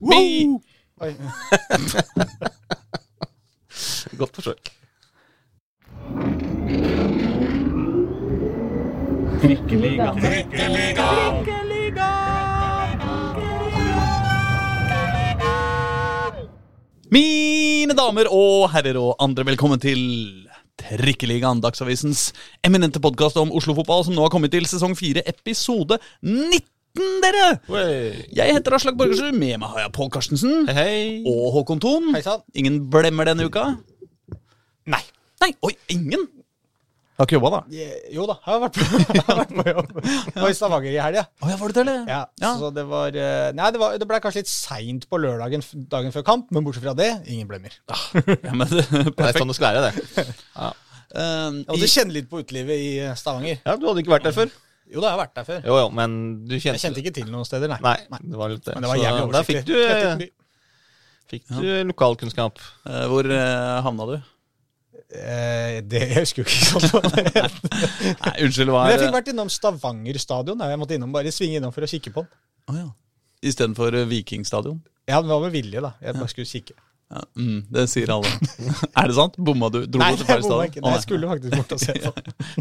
Woo! Oi. Godt forsøk. Mine damer og herrer og andre, velkommen til Trikkeligaen, Dagsavisens eminente podkast om Oslo-fotball, som nå har kommet til sesong 4, episode 19, dere! Jeg heter Aslak Borgersrud, med meg har jeg Pål Karstensen Hei, hei. og Håkon Thon. Ingen blemmer denne uka? Nei. Nei, oi, ingen? Jeg har ikke jobba, da. Jo da, jeg har vært på, jeg har vært på jobb. Jeg var i Stavanger i helga. Oh, ja, var det det, eller? Ja, Ja. Så det var eh, Nei, det, var, det ble kanskje litt seint på lørdagen dagen før kamp, men bortsett fra det, ingen blemmer. Ja, men, det, Det er sånn det skal være, det. Eh, Jeg måtte kjenne litt på utelivet i eh, Stavanger. Ja, Du hadde ikke vært der før? Jo da, jeg har vært der før. Jo, jo, men du kjente Jeg kjente ikke til noen steder, nei. Nei, det var litt det. Men det var jævlig Da oversiktlig. fikk du, fikk du lokalkunnskap. eh, hvor eh, havna du? Eh, det jeg husker jo ikke sånn. Men Nei, unnskyld, hva jeg er fikk vært innom Stavanger stadion. Jeg måtte innom, bare svinge innom for å kikke på den. Oh, ja. Istedenfor Vikingstadion? Ja, det var med vilje, da. Jeg bare skulle kikke. Ja, mm, det sier alle. er det sant? Bomma du? Dro Nei, du til jeg feil stadion? Nei, jeg skulle faktisk bort og se på.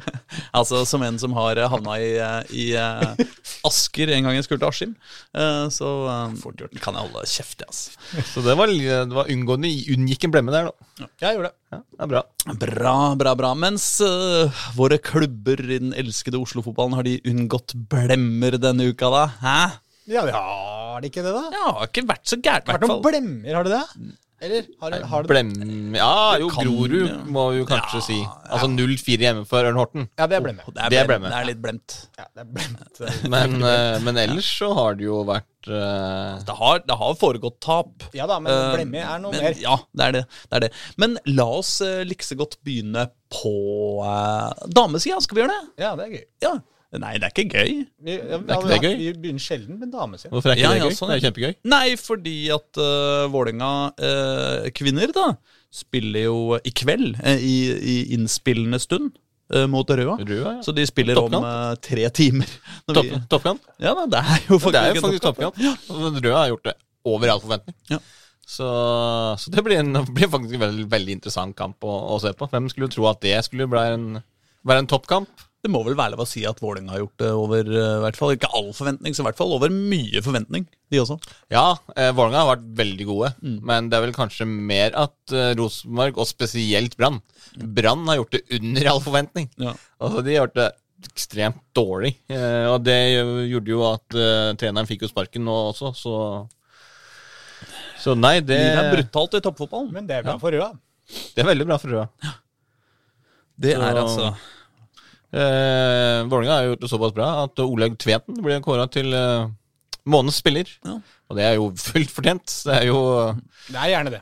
Altså, Som en som har eh, havna i, eh, i eh, Asker en gang jeg skulle til Askim, eh, så uh, kan jeg holde kjeft, jeg, altså. Så det var, det var unngående. Unngikk en blemme der, da. Ja, Jeg gjorde det. Ja, det er bra. Bra, bra, bra. Mens uh, våre klubber i den elskede Oslo-fotballen, har de unngått blemmer denne uka, da? Hæ? Ja, det har det ikke det, da? Ja, det har ikke vært så gærent, i Vært hvert noen blemmer, har det det? Eller har det, har det Blem... Ja, jo, kan, Grorud ja. må vi jo kanskje si. Altså 0-4 hjemme for Ørn Horten. Ja, det er blemme. Det er, Det er blemme. det er litt blemt. Ja, det er blemt. Men, eh, men ellers så har det jo vært uh... Det har, det har foregått tap. Ja da, men uh, blemme er noe men, mer. Ja, det er det, det er det. Men la oss uh, likse godt begynne på uh, damesida. Skal vi gjøre det? Ja, det er gøy. Ja. Nei, det er ikke gøy. Vi, ja, Er ikke det gøy? Vi begynner sjelden med damesida. Hvorfor er ikke Ja, det ja, gøy? sånn, Det ja. er kjempegøy. Nei, fordi at uh, Vålerenga uh, kvinner da spiller jo i kveld, uh, i, i innspillende stund, uh, mot Røa. Røa, ja. Så de spiller om uh, tre timer. Topp, vi, ja, da, det er jo faktisk, Det er jo faktisk toppkamp. toppkamp. Røa har gjort det over all forventning. Ja. Så, så det blir, en, blir faktisk en veldig, veldig interessant kamp å, å se på. Hvem skulle tro at det skulle bli en, være en toppkamp? Det må vel være lov å si at Vålerenga har gjort det over uh, hvert fall, ikke all forventning, så i hvert fall over mye forventning, de også. Ja, eh, Vålerenga har vært veldig gode, Mm. men det er vel kanskje mer at eh, Rosenborg, og spesielt Brann Brann har gjort det under all forventning. Ja. Altså, De har gjort det ekstremt dårlig, eh, og det gjorde jo at eh, treneren fikk jo sparken nå også, så Så nei, det, Det er brutalt i toppfotballen. Men det er bra for Røa. det er veldig bra for Røa. Det Så- er altså Eh, Vålerenga har gjort det såpass bra at Olaug Tveten blir kåra til eh, månedens spiller. Ja. Og det er jo fullt fortjent. Det er jo Det er gjerne det.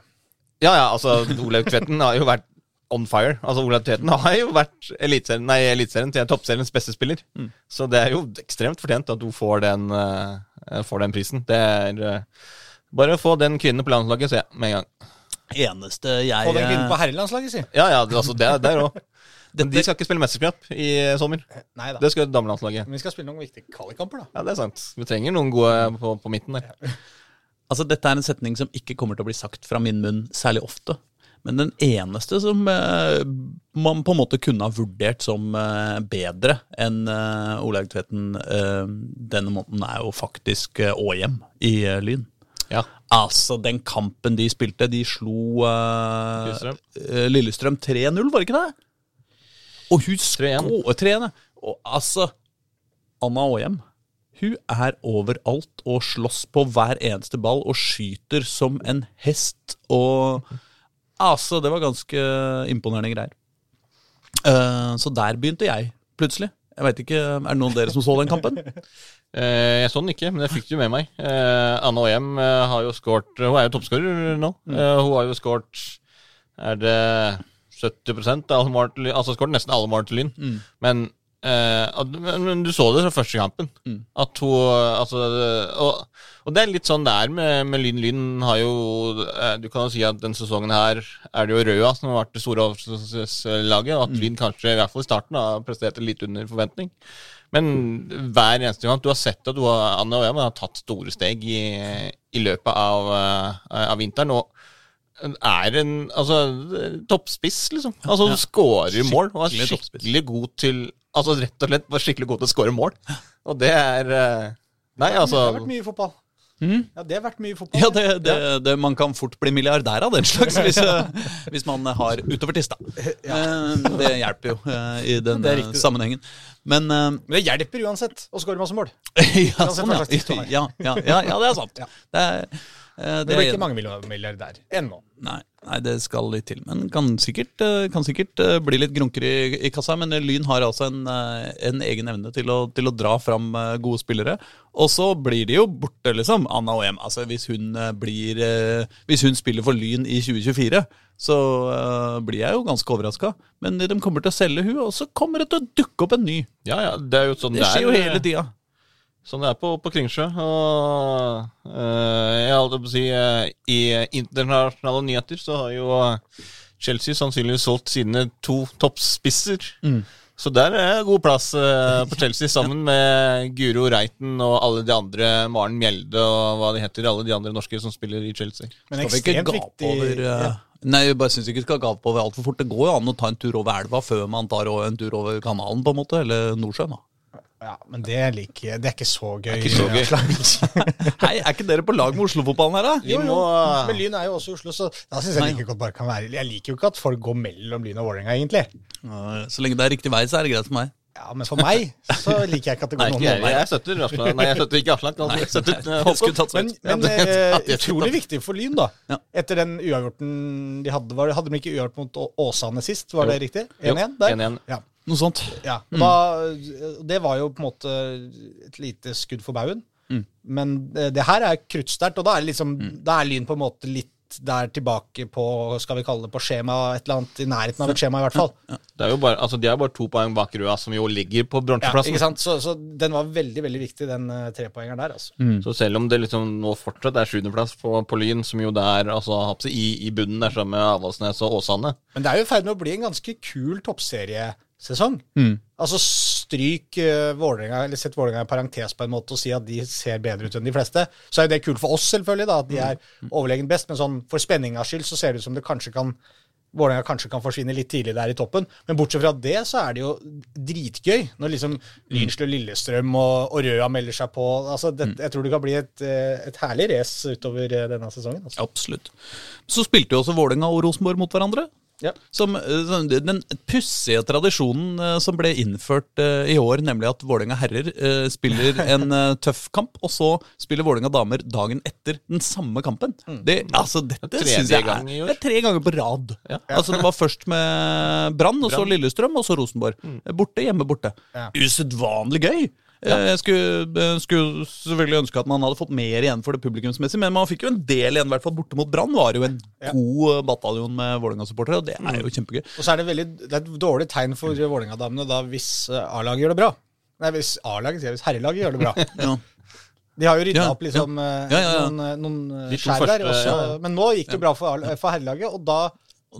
Ja, ja, altså Olaug Tveten har jo vært on fire. Altså Olaug Tveten har jo vært eliteserien nei, eliteserien til toppseriens beste spiller. Mm. Så det er jo ekstremt fortjent at hun får den, uh, får den prisen. Det er uh, Bare å få den kvinnen på landslaget, sier jeg med en gang. eneste jeg Få den kvinnen på herrelandslaget, si. Ja, ja, altså, det er der òg. Dette- De skal ikke spille mesterskap i sommer. Nei da. Det skal damelandslaget. Men vi skal spille noen viktige kvalikkamper, da. Ja, det er sant. Vi trenger noen gode på, på midten der. Altså, dette er en setning som ikke kommer til å bli sagt fra min munn særlig ofte. Men den eneste som eh, man på en måte kunne ha vurdert som eh, bedre enn eh, Olaug Tveten eh, denne måneden, er jo faktisk eh, Åhjem i eh, Lyn. Ja. Altså, den kampen de spilte De slo eh, Lillestrøm. eh, Lillestrøm 3-0, var det ikke det? Og hun 3-1. skå- 3-1, ja. Og altså Anna Åhjem hun er overalt og slåss på hver eneste ball og skyter som en hest. Og altså, det var ganske imponerende greier. Uh, så der begynte jeg, plutselig. Jeg vet ikke, Er det noen av dere som så den kampen? Eh, jeg så den ikke, men jeg fikk det jo med meg. Uh, Anne Åhjem uh, har jo skåret Hun er jo toppskårer nå. Eh, hun har jo skåret Er det 70 av Lyn? Altså skåret nesten alle mål til Lyn. Men, eh, men, men du så det fra første kampen. At hun Altså og, og det er litt sånn det er med, med Lyn. Lyn har jo eh, Du kan jo si at denne sesongen her er det jo Røa som har vært det store overraskelseslaget, og at Lyn kanskje i hvert fall i starten har prestert litt under forventning. Men hver eneste gang du har sett at du har, Anne og jeg har tatt store steg i, i løpet av, eh, av vinteren. Og er en altså, toppspiss, liksom. Altså Ja. skårer mål. Og er Skikkelig god til Altså rett og slett var skikkelig god til å skåre mål. Og det er Nei, altså Det har altså vært mye fotball. Mm. Ja, det har vært mye fotball. Ja, det, det, det, man kan fort bli milliardær av den slags hvis, eh, hvis man har utover tista. Eh, Det hjelper jo eh, i den eh, sammenhengen. Men eh, Men det hjelper uansett å skåre masse mål. ja, sånn, du ja. Ja, ja, ja, det er sant. Ja. Det, er, eh, Det det blir ikke mange milliard- milliardær ennå. Nei, nei, det skal litt til. Men kan sikkert, eh, kan sikkert eh, bli litt grunker i, i kassa. Men Lyn har altså en, eh, en egen evne til å, til å dra fram eh, gode spillere. Og så blir de jo borte, liksom. Anna Oem. Altså, hvis hun eh, blir eh, Hvis hun spiller for Lyn i 2024, så uh, blir jeg jo ganske overraska. Men de kommer til å selge hun, og så kommer det til å dukke opp en ny. Ja, ja, det er jo sånn Det skjer jo hele tida. Sånn det er på, på Kringsjø. Og eh, jeg holdt på å si eh, I internasjonale nyheter så har jo eh, Chelsea sannsynligvis solgt sine to toppspisser. Så der er god plass eh, på Chelsea, sammen med Guro Reiten og alle de andre, Maren Mjelde og hva de heter, alle de andre norske som spiller i Chelsea. Men ekstremt viktig over ja. Nei, jeg bare syns ikke vi skal gape over altfor fort. Det går jo an å ta en tur over elva før man tar en tur over kanalen, på en måte. Eller Nordsjøen, da. Ja, men det, liker, det er ikke så gøy. ikke så gøy. Hei, er ikke dere på lag med Oslo-fotballen her, da? Vi Jo, jo. må Men Lyn er jo også i Oslo, så da syns jeg like godt bare kan være Jeg liker jo ikke at folk går mellom Lyn og Vålerenga, egentlig. Så lenge det er riktig vei, så er det greit for meg. Ja, Men for meg så liker jeg ikke at det går noen jeg. vei. Jeg støtter Aslak. Nei, jeg støtter ikke Aslak. Altså. Jeg støtter eh, Jeg Håkon. Men, men eh, utrolig viktig for Lyn, da. Ja. Etter den uavgjorten de hadde. Var, hadde de ikke uavgjort mot Åsane sist? Var det riktig? 1-1 der? 1-1. Ja. Noe sånt. ja. Og da, det var jo på en måte et lite skudd for baugen. Mm. Men det, det her er kruttsterkt, og da er, liksom, da er Lyn på en måte litt der tilbake på skal vi kalle det på skjema, et eller annet i nærheten av et skjema, i hvert fall. Det er jo bare, altså, de er bare to poeng bak Røa, som jo ligger på bronseplassen. Ja. Så, så den var veldig veldig viktig, den uh, trepoengeren der. altså. Så selv om det liksom nå fortsatt er sjuendeplass på, på Lyn, som jo det er altså, i, i bunnen der sammen med Avaldsnes og Åsane Men det er jo i ferd med å bli en ganske kul toppseriesesong. Mm. Altså stryk uh, Vålerenga, eller sett Vålerenga i parentes på en måte og si at de ser bedre ut enn de fleste. Så er jo det kult for oss, selvfølgelig, da, at de er overlegent best. Men sånn for spenningas skyld så ser det ut som det kanskje kan Vålerenga kanskje kan forsvinne litt tidlig der i toppen. Men bortsett fra det, så er det jo dritgøy når liksom Lynslø Lillestrøm og, og Røa melder seg på. Altså, det, Jeg tror det kan bli et, eh, et herlig race utover eh, denne sesongen. Altså. Absolutt. Så spilte jo også Vålerenga og Rosenborg mot hverandre. Ja. Som, eh, sånn, den pussige tradisjonen eh, som ble innført eh, i år, nemlig at Vålerenga herrer spiller en tøff kamp, og så spiller Vålerenga damer dagen etter den samme kampen. Det, altså, dette Det er jeg er, det er tre ganger på rad. Ja. Altså, det var først med Brann, og så Lillestrøm, og så Rosenborg. Borte, hjemme, borte. Usedvanlig gøy. Eh, Jeg skulle, eh, skulle selvfølgelig ønske at man hadde fått mer igjen for det publikumsmessige, men man fikk jo en del igjen, i hvert fall borte mot Brann. Var jo en Ja. god eh, bataljon med Vålerenga-supportere, og det er jo kjempegøy. Og så er det, veldig, det er et dårlig tegn for Vålerenga-damene da hvis A-laget gjør det bra. Nei, hvis A-laget, hvis herrelaget gjør det bra. Ja. De har jo rydda Ja, opp liksom Ja, ja, ja. noen, noen skjær der. ja. Men nå gikk det jo bra for, for herrelaget, og da,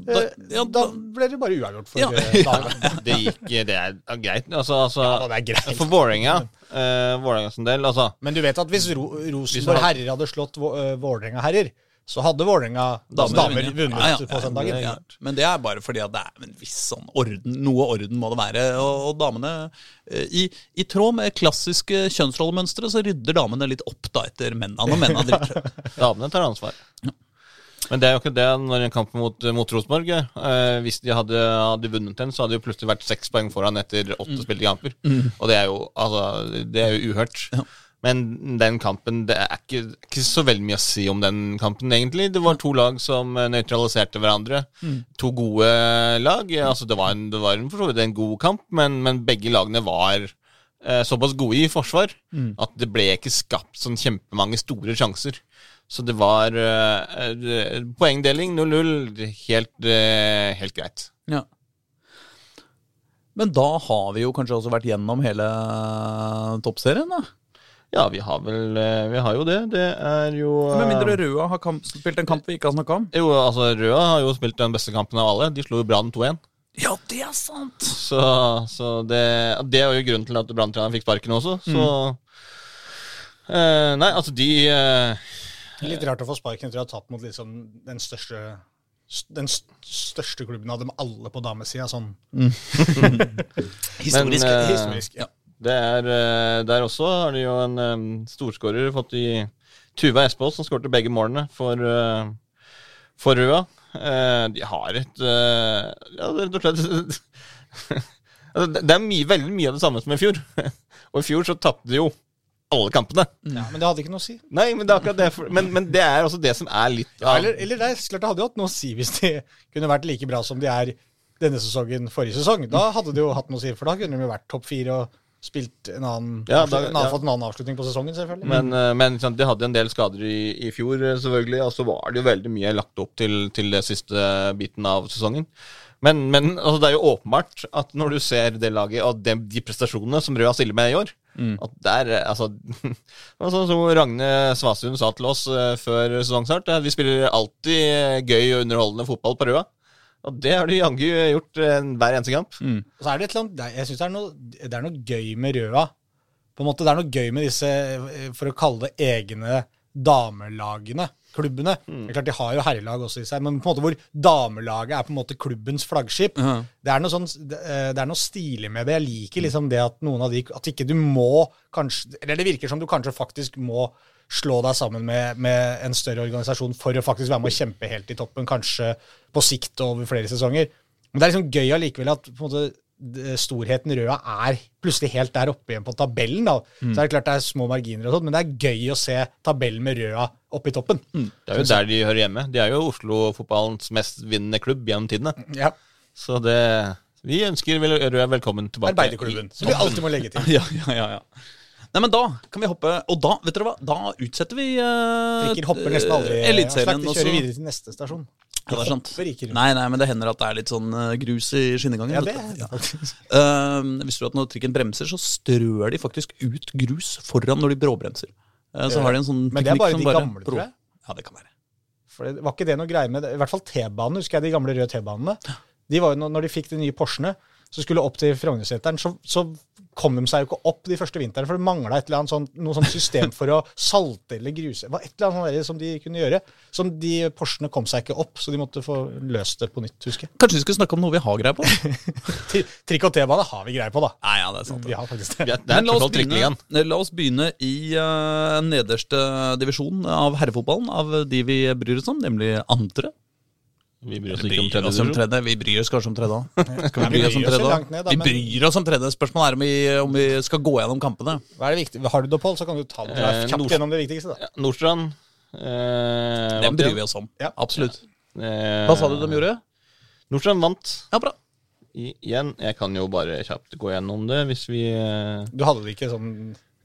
da- eh, ja, da ble det bare uavgjort for Ja. Dagen. Det gikk Det er greit. Altså, altså Ja, det er greit. For Vålerenga uh, Vålerenga sin del, altså Men du vet at hvis Ro Rosenborg herrer hadde slått Vå- eh, Vålerenga-herrer, så hadde Vålerenga damer, Damer vunnet Ja, ja. på søndagen. Ja, men det er bare fordi at det er en viss sånn orden, noe orden må det være. Og, og damene eh, i, I tråd med klassiske kjønnsrollemønstre så rydder damene litt opp da etter mennene Og mennene driter. Damene tar ansvar. Men det er jo ikke det når en kamp mot, mot Rosenborg eh, Hvis de hadde, hadde vunnet den, så hadde de jo plutselig vært seks poeng foran etter åtte spilte kamper. Og det er jo, altså, det er jo uhørt. Men den kampen Det er ikke, ikke så veldig mye å si om den kampen, egentlig. Det var to lag som eh, nøytraliserte hverandre. To gode lag. Altså, det var, en, det var en, for så vidt en god kamp, men, men begge lagene var eh, såpass gode i forsvar at det ble ikke skapt sånn kjempemange store sjanser. Så det var eh, poengdeling 0-0. Helt, uh, helt greit. Ja. Men da har vi jo kanskje også vært gjennom hele toppserien, da? Ja, vi har vel Vi har jo det. Det er jo Med mindre Røa har kamp, spilt en kamp vi ikke har snakka om. Jo, altså Røa har jo spilt den beste kampen av alle. De slo jo Brann 2-1. Ja, det er sant! Så, så det, det er jo grunnen til at Brann-treneren fikk sparken også. Så eh, Nei, altså de eh, Litt rart å få sparken etter å ha tatt mot liksom den største den største klubben av dem alle på damesida. Sånn Historisk. Men, eh, historisk. ja. Det er eh, Der også har de jo en um, storskårer fått i Tuva Espås, som skårte begge målene for, uh, for Rua. Uh, de har et uh, Ja, det er rett og slett altså, det- Det er mye, veldig mye av det samme som i fjor. Og i fjor så tapte de jo alle kampene. Ja, men det hadde ikke noe å si. Nei, men det er akkurat det. Men, men det er også det som er litt Ja, eller, eller det er klart det hadde jo hatt noe å si hvis de kunne vært like bra som de er denne sesongen forrige sesong. Da hadde det jo hatt noe å si, for da kunne de jo vært topp fire og spilt en annen, Ja, da- en annen, ja. fått en annen avslutning på sesongen, selvfølgelig. Men, eh, men sant, de hadde en del skader i, i fjor, eh, selvfølgelig. Og så var det jo veldig mye lagt opp til, til det siste biten av sesongen. Men, men altså, det er jo åpenbart at når du ser det laget og de, de prestasjonene som Røa stiller med i år At der, altså, altså, som Ragne Svasund sa til oss eh, før sesongstart. Vi spiller alltid gøy og underholdende fotball på Røa. Og det har de jaggu gjort eh, hver eneste kamp. Og så er det et eller annet, jeg synes det er, noe, det er noe gøy med Røa. På en måte, Det er noe gøy med disse, eh, for å kalle det egne damelagene, klubbene. Det er klart De har jo herrelag også i seg, men på en måte hvor damelaget er på en måte klubbens flaggskip. Ja. Det er noe sånn, det eh, er noe stilig med det. Jeg liker liksom det at noen av de At ikke du må kanskje Eller det virker som du kanskje faktisk må slå deg sammen med, med en større organisasjon for å faktisk være med å kjempe helt i toppen, kanskje på sikt over flere sesonger. Men det er liksom gøy allikevel at på en måte det- storheten Røa er plutselig helt der oppe igjen på tabellen. da. Så er det klart det er små marginer, og sånt, men det er gøy å se tabellen med Røa oppe i toppen. Det er jo der de hører hjemme. De er jo Oslo-fotballens mest vinnende klubb gjennom tidene. Ja, Så det Vi ønsker vel, Røa velkommen tilbake. Arbeiderklubben, som vi alltid må legge til. Ja, ja, ja, ja. Nei, men da kan vi hoppe Og da vet dere hva, da utsetter vi uh, Frikker hopper nesten aldri. Eliteserien. Også. kjører videre til neste stasjon. Ja, det er sant. Nei, nei, men det hender at det er litt sånn eh, grus i skinnegangen. Ja, det er det faktisk. Eh, visste du at når trikken bremser, så strør de faktisk ut grus foran når de bråbremser. Uh, så har de en sånn Men det er bare som de gamle, tror jeg. Ja, det kan være. For det var ikke det noe greie med det. I hvert fall T-banen, husker jeg de gamle røde T-banene. De var jo, Når de fikk de nye Porschene, så skulle opp til Frognerseteren, så, så kom de seg jo ikke opp de første vintrene, for det mangla et eller annet sånt, noe sånt system for å salte eller gruse. Det var et eller annet sånt som de kunne gjøre. Som de Porschene kom seg ikke opp, så de måtte få løst det på nytt, husker jeg. Kanskje vi skulle snakke om noe vi har greie på? Trikk og T-bane har vi greie på, da. Nei, ja, det er sant. Vi har faktisk Det det. la oss, begynne, la oss begynne i uh, nederste divisjon av herrefotballen, av de vi bryr oss om, nemlig andre. Vi bryr oss ikke om tredje om tredje. Vi bryr oss kanskje om tredje òg. Vi bryr oss om tredje ned, da, Vi bryr oss om tredje. Spørsmålet er om vi, om vi skal gå gjennom kampene. Hva er det viktig? Har du det, Pål, så kan du ta det Eh, kjapt Nord- gjennom det viktigste. da. Ja, Nordstrand. Eh, Dem bryr vi oss om. Ja. Absolutt. Eh, Hva sa du de gjorde? Nordstrand vant. Ja, bra. I, igjen, jeg kan jo bare kjapt gå gjennom det hvis vi eh, Du hadde det ikke sånn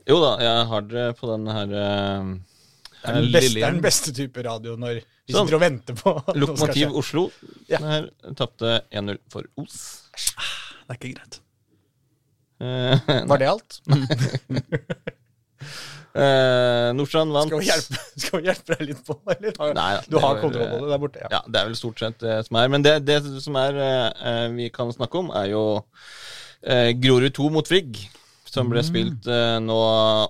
Jo da, jeg har det på den her eh, Det er den beste, det er den beste type radio når vi Sånn. sitter og venter på Lokomotiv. Oslo. Ja. Den her tapte 1-0 for Os. Det er ikke greit. Uh, Var det alt? uh, Nordstrand vant. Skal vi hjelpe, skal vi hjelpe deg litt på, eller? Nei, Nei, du har kontroll på det der borte? Ja. Ja, det er vel stort sett det som er. Men det, det som er uh, vi kan snakke om, er jo Grorud 2 mot Frigg. Som ble spilt eh, nå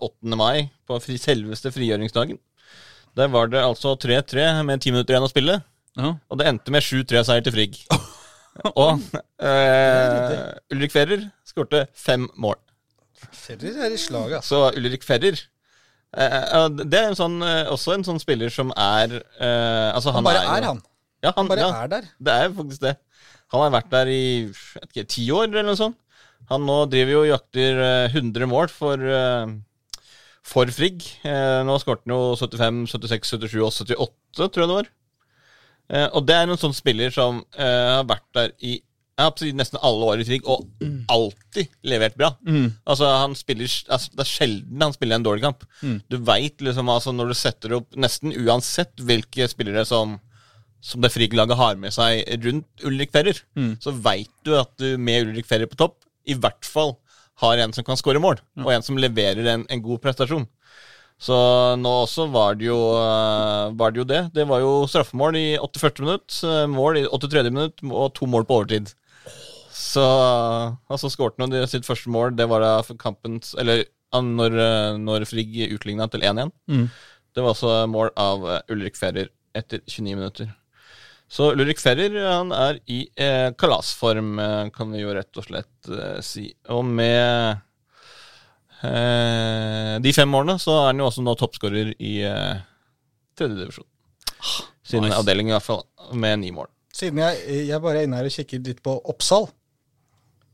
8. mai, på fri, selveste frigjøringsdagen. Der var det altså 3-3 med ti minutter igjen å spille. Ja. Og det endte med 7-3-seier til Frigg. Og eh, Ulrik Ferrer skårte fem mål. Ferrer er i slaget, altså. Så Ulrik Ferrer eh, eh, Det er en sånn, eh, også en sånn spiller som er eh, altså Han bare jo- er han. Ja, han, Han bare ja, er der. det er faktisk det. Han har vært der i ikke, ti år, eller noe sånt. Han nå driver jo og jakter eh, 100 mål for, eh, for Frigg. Eh, nå skåret han jo 75, 76, 77 og 78, tror jeg det var. Eh, og det er en sånn spiller som eh, har vært der i nesten alle år i Frigg, og alltid levert bra. Altså, han spiller, altså, Det er sjelden han spiller en dårlig kamp. Du veit liksom, altså, når du setter opp Nesten uansett hvilke spillere som som det Frigg-laget har med seg rundt Ulrik Ferrer, så veit du at du med Ulrik Ferrer på topp i hvert fall har en som kan skåre mål, og en som leverer en, en god prestasjon. Så nå også var det, jo, eh, var det jo det. Det var jo straffemål i 48 minutt, eh, mål i 83 minutt og to mål på overtid. Så Og så skårte han sitt første mål. Det var da kampens Eller når, eh, når Frigg utligna til 1-1. Mm. Det var også mål av eh, Ulrik Ferrer etter 29 minutter. Så Lurik Ferrer han er i eh, kalasform, eh, kan vi jo rett og slett eh, si. Og med eh, de fem målene så er han jo også nå toppskårer i eh, tredje divisjon. Sin nice. avdeling, i hvert fall, med ni mål. Siden jeg, jeg bare er inne her og kikker litt på Oppsal,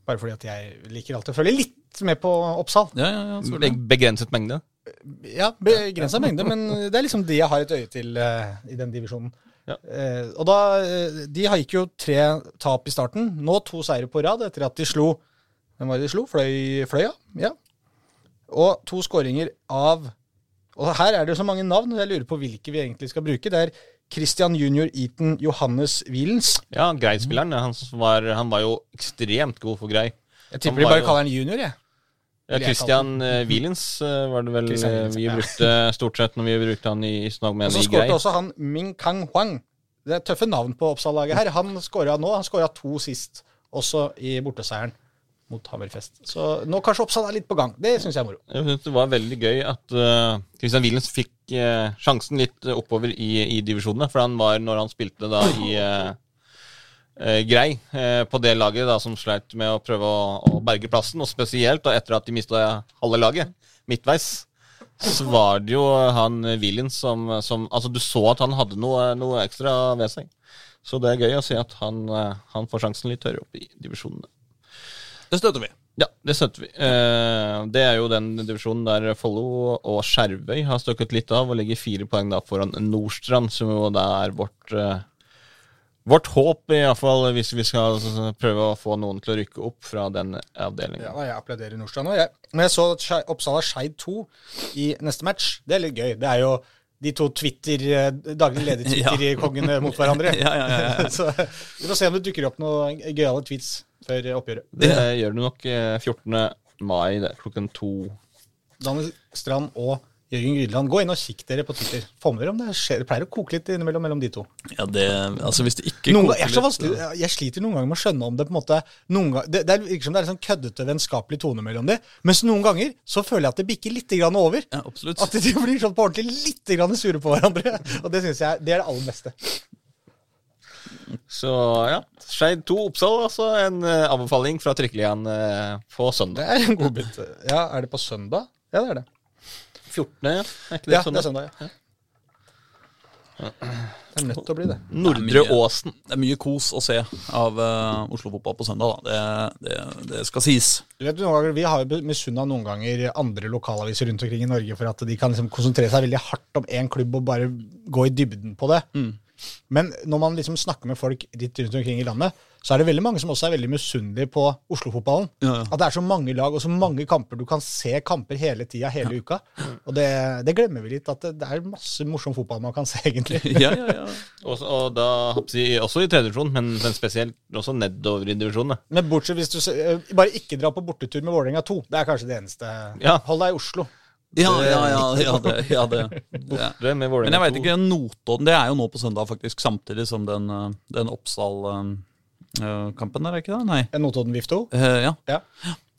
bare fordi at jeg liker alltid å følge litt med på Oppsal. Ja, ja, ja, det. Begrenset mengde. Ja, begrensa mengde, men det er liksom de jeg har et øye til uh, i den divisjonen. Ja. Eh, og da, eh, De gikk jo tre tap i starten. Nå to seire på rad etter at de slo Hvem var det de slo? Fløy, Fløya? Ja. Og to skåringer av Og her er det jo så mange navn, og jeg lurer på hvilke vi egentlig skal bruke. Det er Christian Junior Eaton Johannes Wielens. Ja, Grei-spilleren. Han, var, han var jo ekstremt god for Grei. Jeg tipper de bare jo- kaller han junior, jeg. Ja, Christian uh, eh, var det vel eh, Wielens, vi ja. brukte stort sett når vi brukte han i Snag Og med så i skårte Grei. også han Ming Kang Huang. Det er tøffe navn på Oppsal-laget her. Han skåra nå. Han skåra to sist, også i borteseieren mot Hammerfest. Så nå kanskje Oppsal er litt på gang. Det syns jeg er moro. Jeg synes det var veldig gøy at uh, Christian Wielens fikk uh, sjansen litt eh, oppover i, i divisjonene. For han var, når han spilte da i eh, eh, Grei, eh, på det laget da som sleit med å prøve å, å berge plassen, og spesielt da etter at de mista halve laget, midtveis, så var det jo han eh, som, som Altså, du så at han hadde noe, noe ekstra ved seg. Så det er gøy å se at han, eh, han får sjansen litt høyere opp i divisjonene. det støtter vi. Ja, det støtter vi. Eh, det er jo den divisjonen der Follo og Skjervøy har støkket litt av og ligger fire poeng da foran Nordstrand, som jo da er vårt eh, Vårt håp, i hvert fall, hvis vi skal altså, prøve å få noen til å rykke opp fra den avdelingen. Ja, jeg applauderer Nordstrand òg, jeg. Men jeg så at Oppsal har Skeid 2 i neste match. Det er litt gøy. Det er jo de to Twitter, eh, daglig leder-Twitter-kongene mot hverandre. Ja, ja, ja, ja. Så vi får se om det dukker opp noen gøyale tweets før oppgjøret. Det gjør du nok eh, 14. mai det, klokken to. Daniel Strand og Jørgen Grydland, gå inn og kikk dere på Twitter. Få med dere om det skjer. Det pleier å koke litt innimellom mellom de to. Ja, det, altså Hvis det ikke Noen, koker jeg, er litt, jeg sliter noen ganger med å skjønne om det på en måte noen gang, det, det virker som det er en sånn køddete, vennskapelig tone mellom de, mens noen ganger så føler jeg at det bikker litt grann over. Ja, absolutt. At de blir sånn på ordentlig litt grann sure på hverandre. Og det syns jeg det er det aller beste. Så ja, Skeid 2 Oppsal, altså en uh, anbefaling fra Trykkelian uh, på Det søndag. er en god bit. Ja, er det på søndag? Ja, det er det. 14., ja. Er ikke det Ja, det er søndag, ja. Det er nødt til å bli det. Nordre Åsen. Det er mye kos å se av uh, Oslo-fotball på søndag. da. Det, det, det skal sies. Du vet, noen ganger, Vi har jo misunna noen ganger andre lokalaviser rundt omkring i Norge for at de kan liksom konsentrere seg veldig hardt om én klubb og bare gå i dybden på det. Men når man liksom snakker med folk litt rundt omkring i landet, så er det veldig mange som også er veldig misunnelige på Oslo-fotballen. Ja, ja. At det er så mange lag og så mange kamper. Du kan se kamper hele tida, hele uka. Og det, det glemmer vi litt, at det, det er masse morsom fotball man kan se, egentlig. Ja, ja, ja. Og, og da også i tredje divisjon, men, men spesielt også nedover i divisjonen. Men bortsett hvis du eh, bare ikke drar på bortetur med Vålerenga 2. Det er kanskje det eneste. Ja. Hold deg i Oslo. Ja, ja, ja, ja, det, ja, det. Ja. Det med Vålerenga Men jeg veit ikke, Notodden det er jo nå på søndag, faktisk, samtidig som den, eh, den Oppsal-kampen der, er ikke det? Nei. Notodden VIF 2. Eh, ja. Ja.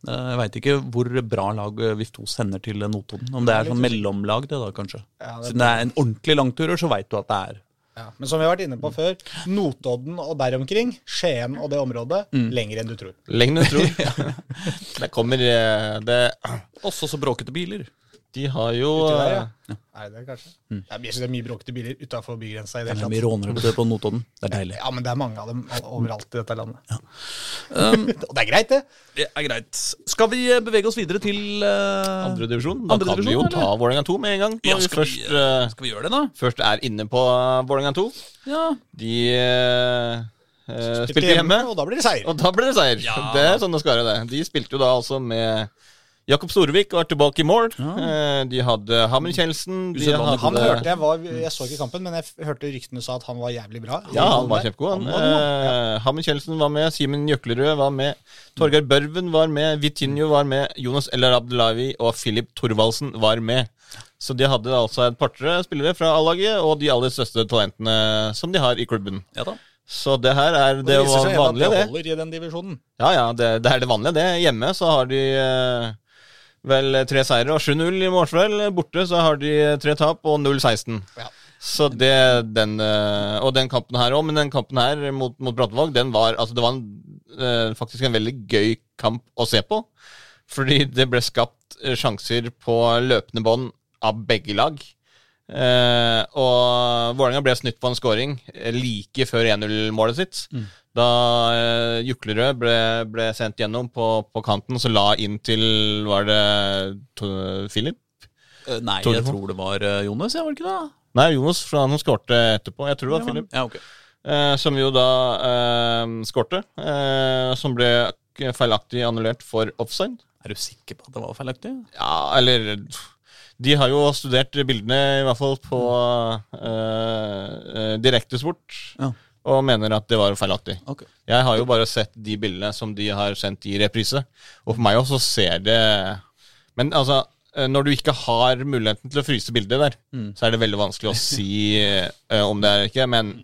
Eh, Jeg veit ikke hvor bra lag eh, VIF2 sender til eh, Notodden. Om det er sånn mellomlag, det da, kanskje. Ja, Siden det er en ordentlig langturer, så veit du at det er Ja, men som vi har vært inne på før, Notodden og der omkring, Skien og det området, lenger enn du tror. Lenger enn du tror. det kommer eh, det, også så bråkete biler. De har jo der, ja. ja. Er det kanskje? Ja, jeg synes det er mye bråkete biler utafor bygrensa det Det er mye rånere på, på Notodden. Det er deilig. Ja, men det er mange av dem overalt i dette landet. Um, Og det er greit, det. det er greit. Skal vi eh, bevege oss videre til uh, andre divisjon. Da Andre kan vi jo jo ta Vålerenga 2 med en gang. Ja, vi skal, først, vi, eh, eh, skal vi gjøre det, da? først er inne på uh, Vålerenga 2. Ja. De uh, eh, spilte hjemme, og da blir det seier. og da ble det seier. Ja. Det er sånn det skal være. det. De spilte jo da altså med Jakob Storvik var tilbake i mål. Ja. De hadde Hammen Kjeldsen. Han hørte jeg var, jeg så ikke kampen, men jeg hørte ryktene sa at han var jævlig bra. Ja, han var kjempegod. Han. Han var god, Hammen Kjeldsen var med, Simen Jøklerød var med, Torgeir Børven var med, Vitinho var med, Jonas Eller Abdelawi og Filip Thorvaldsen var med. Så de hadde altså et par-tre spillere fra A-laget og de aller største talentene som de har i klubben. ja da. Så det her er Og det, viser seg at vanlige, det det. holder i den divisjonen. Ja, ja, det, det er det vanlige, det. Hjemme så har de eh, vel tre seire og 7-0 i Mårsvel. Borte så har de tre tap og 0-16. Ja. Så det, den eh, Og den kampen her òg, men den kampen her mot, mot Brattevåg, den var Altså, det var en, eh, faktisk en veldig gøy kamp å se på. Fordi det ble skapt eh, sjanser på løpende bånd av begge lag. Eh, og Vålerenga ble snytt på en scoring like før 1-0-målet sitt. Da eh, Juklerød ble, ble sendt gjennom på, på kanten, så la inn til Var det to, Philip? Eh, Nei, Tror jeg tror det var eh, Jonas, jeg var det ikke det? Nei, Jonas, for han som skårte etterpå. Jeg tror det var Ja, Philip. Ja, okay. Eh, som jo da eh, skårte. Eh, som ble feilaktig annullert for offside. Er du sikker på at det var feilaktig? Ja, eller De har jo studert bildene, i hvert fall på eh, eh, direktesport, Ja. og mener at det var feilaktig. Okay. Jeg har jo bare sett de bildene som de har sendt i reprise, og for meg også ser det Men altså, eh, når du ikke har muligheten til å fryse bildet der, så er det veldig vanskelig å si uh, om det er ikke, men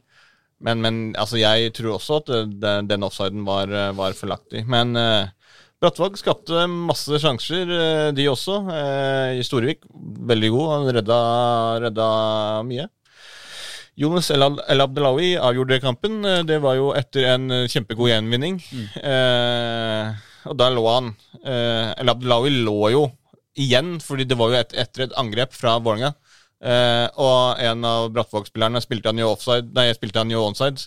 men, men altså, jeg tror også at det, den offsiden var, var feilaktig. Men uh, Brattvåg skapte masse sjanser, eh, de også. eh, I Storevik, veldig god. Han redda, redda mye. Jonas El, El Abdelawi avgjorde kampen. Eh, Det var jo etter en kjempegod gjenvinning. Eh, og da lå han eh, El Abdelawi lå jo igjen, fordi det var jo et, etter et angrep fra Vålerenga. Eh, og en av Brattvåg-spillerne spilte han jo offside Nei, spilte han jo onside.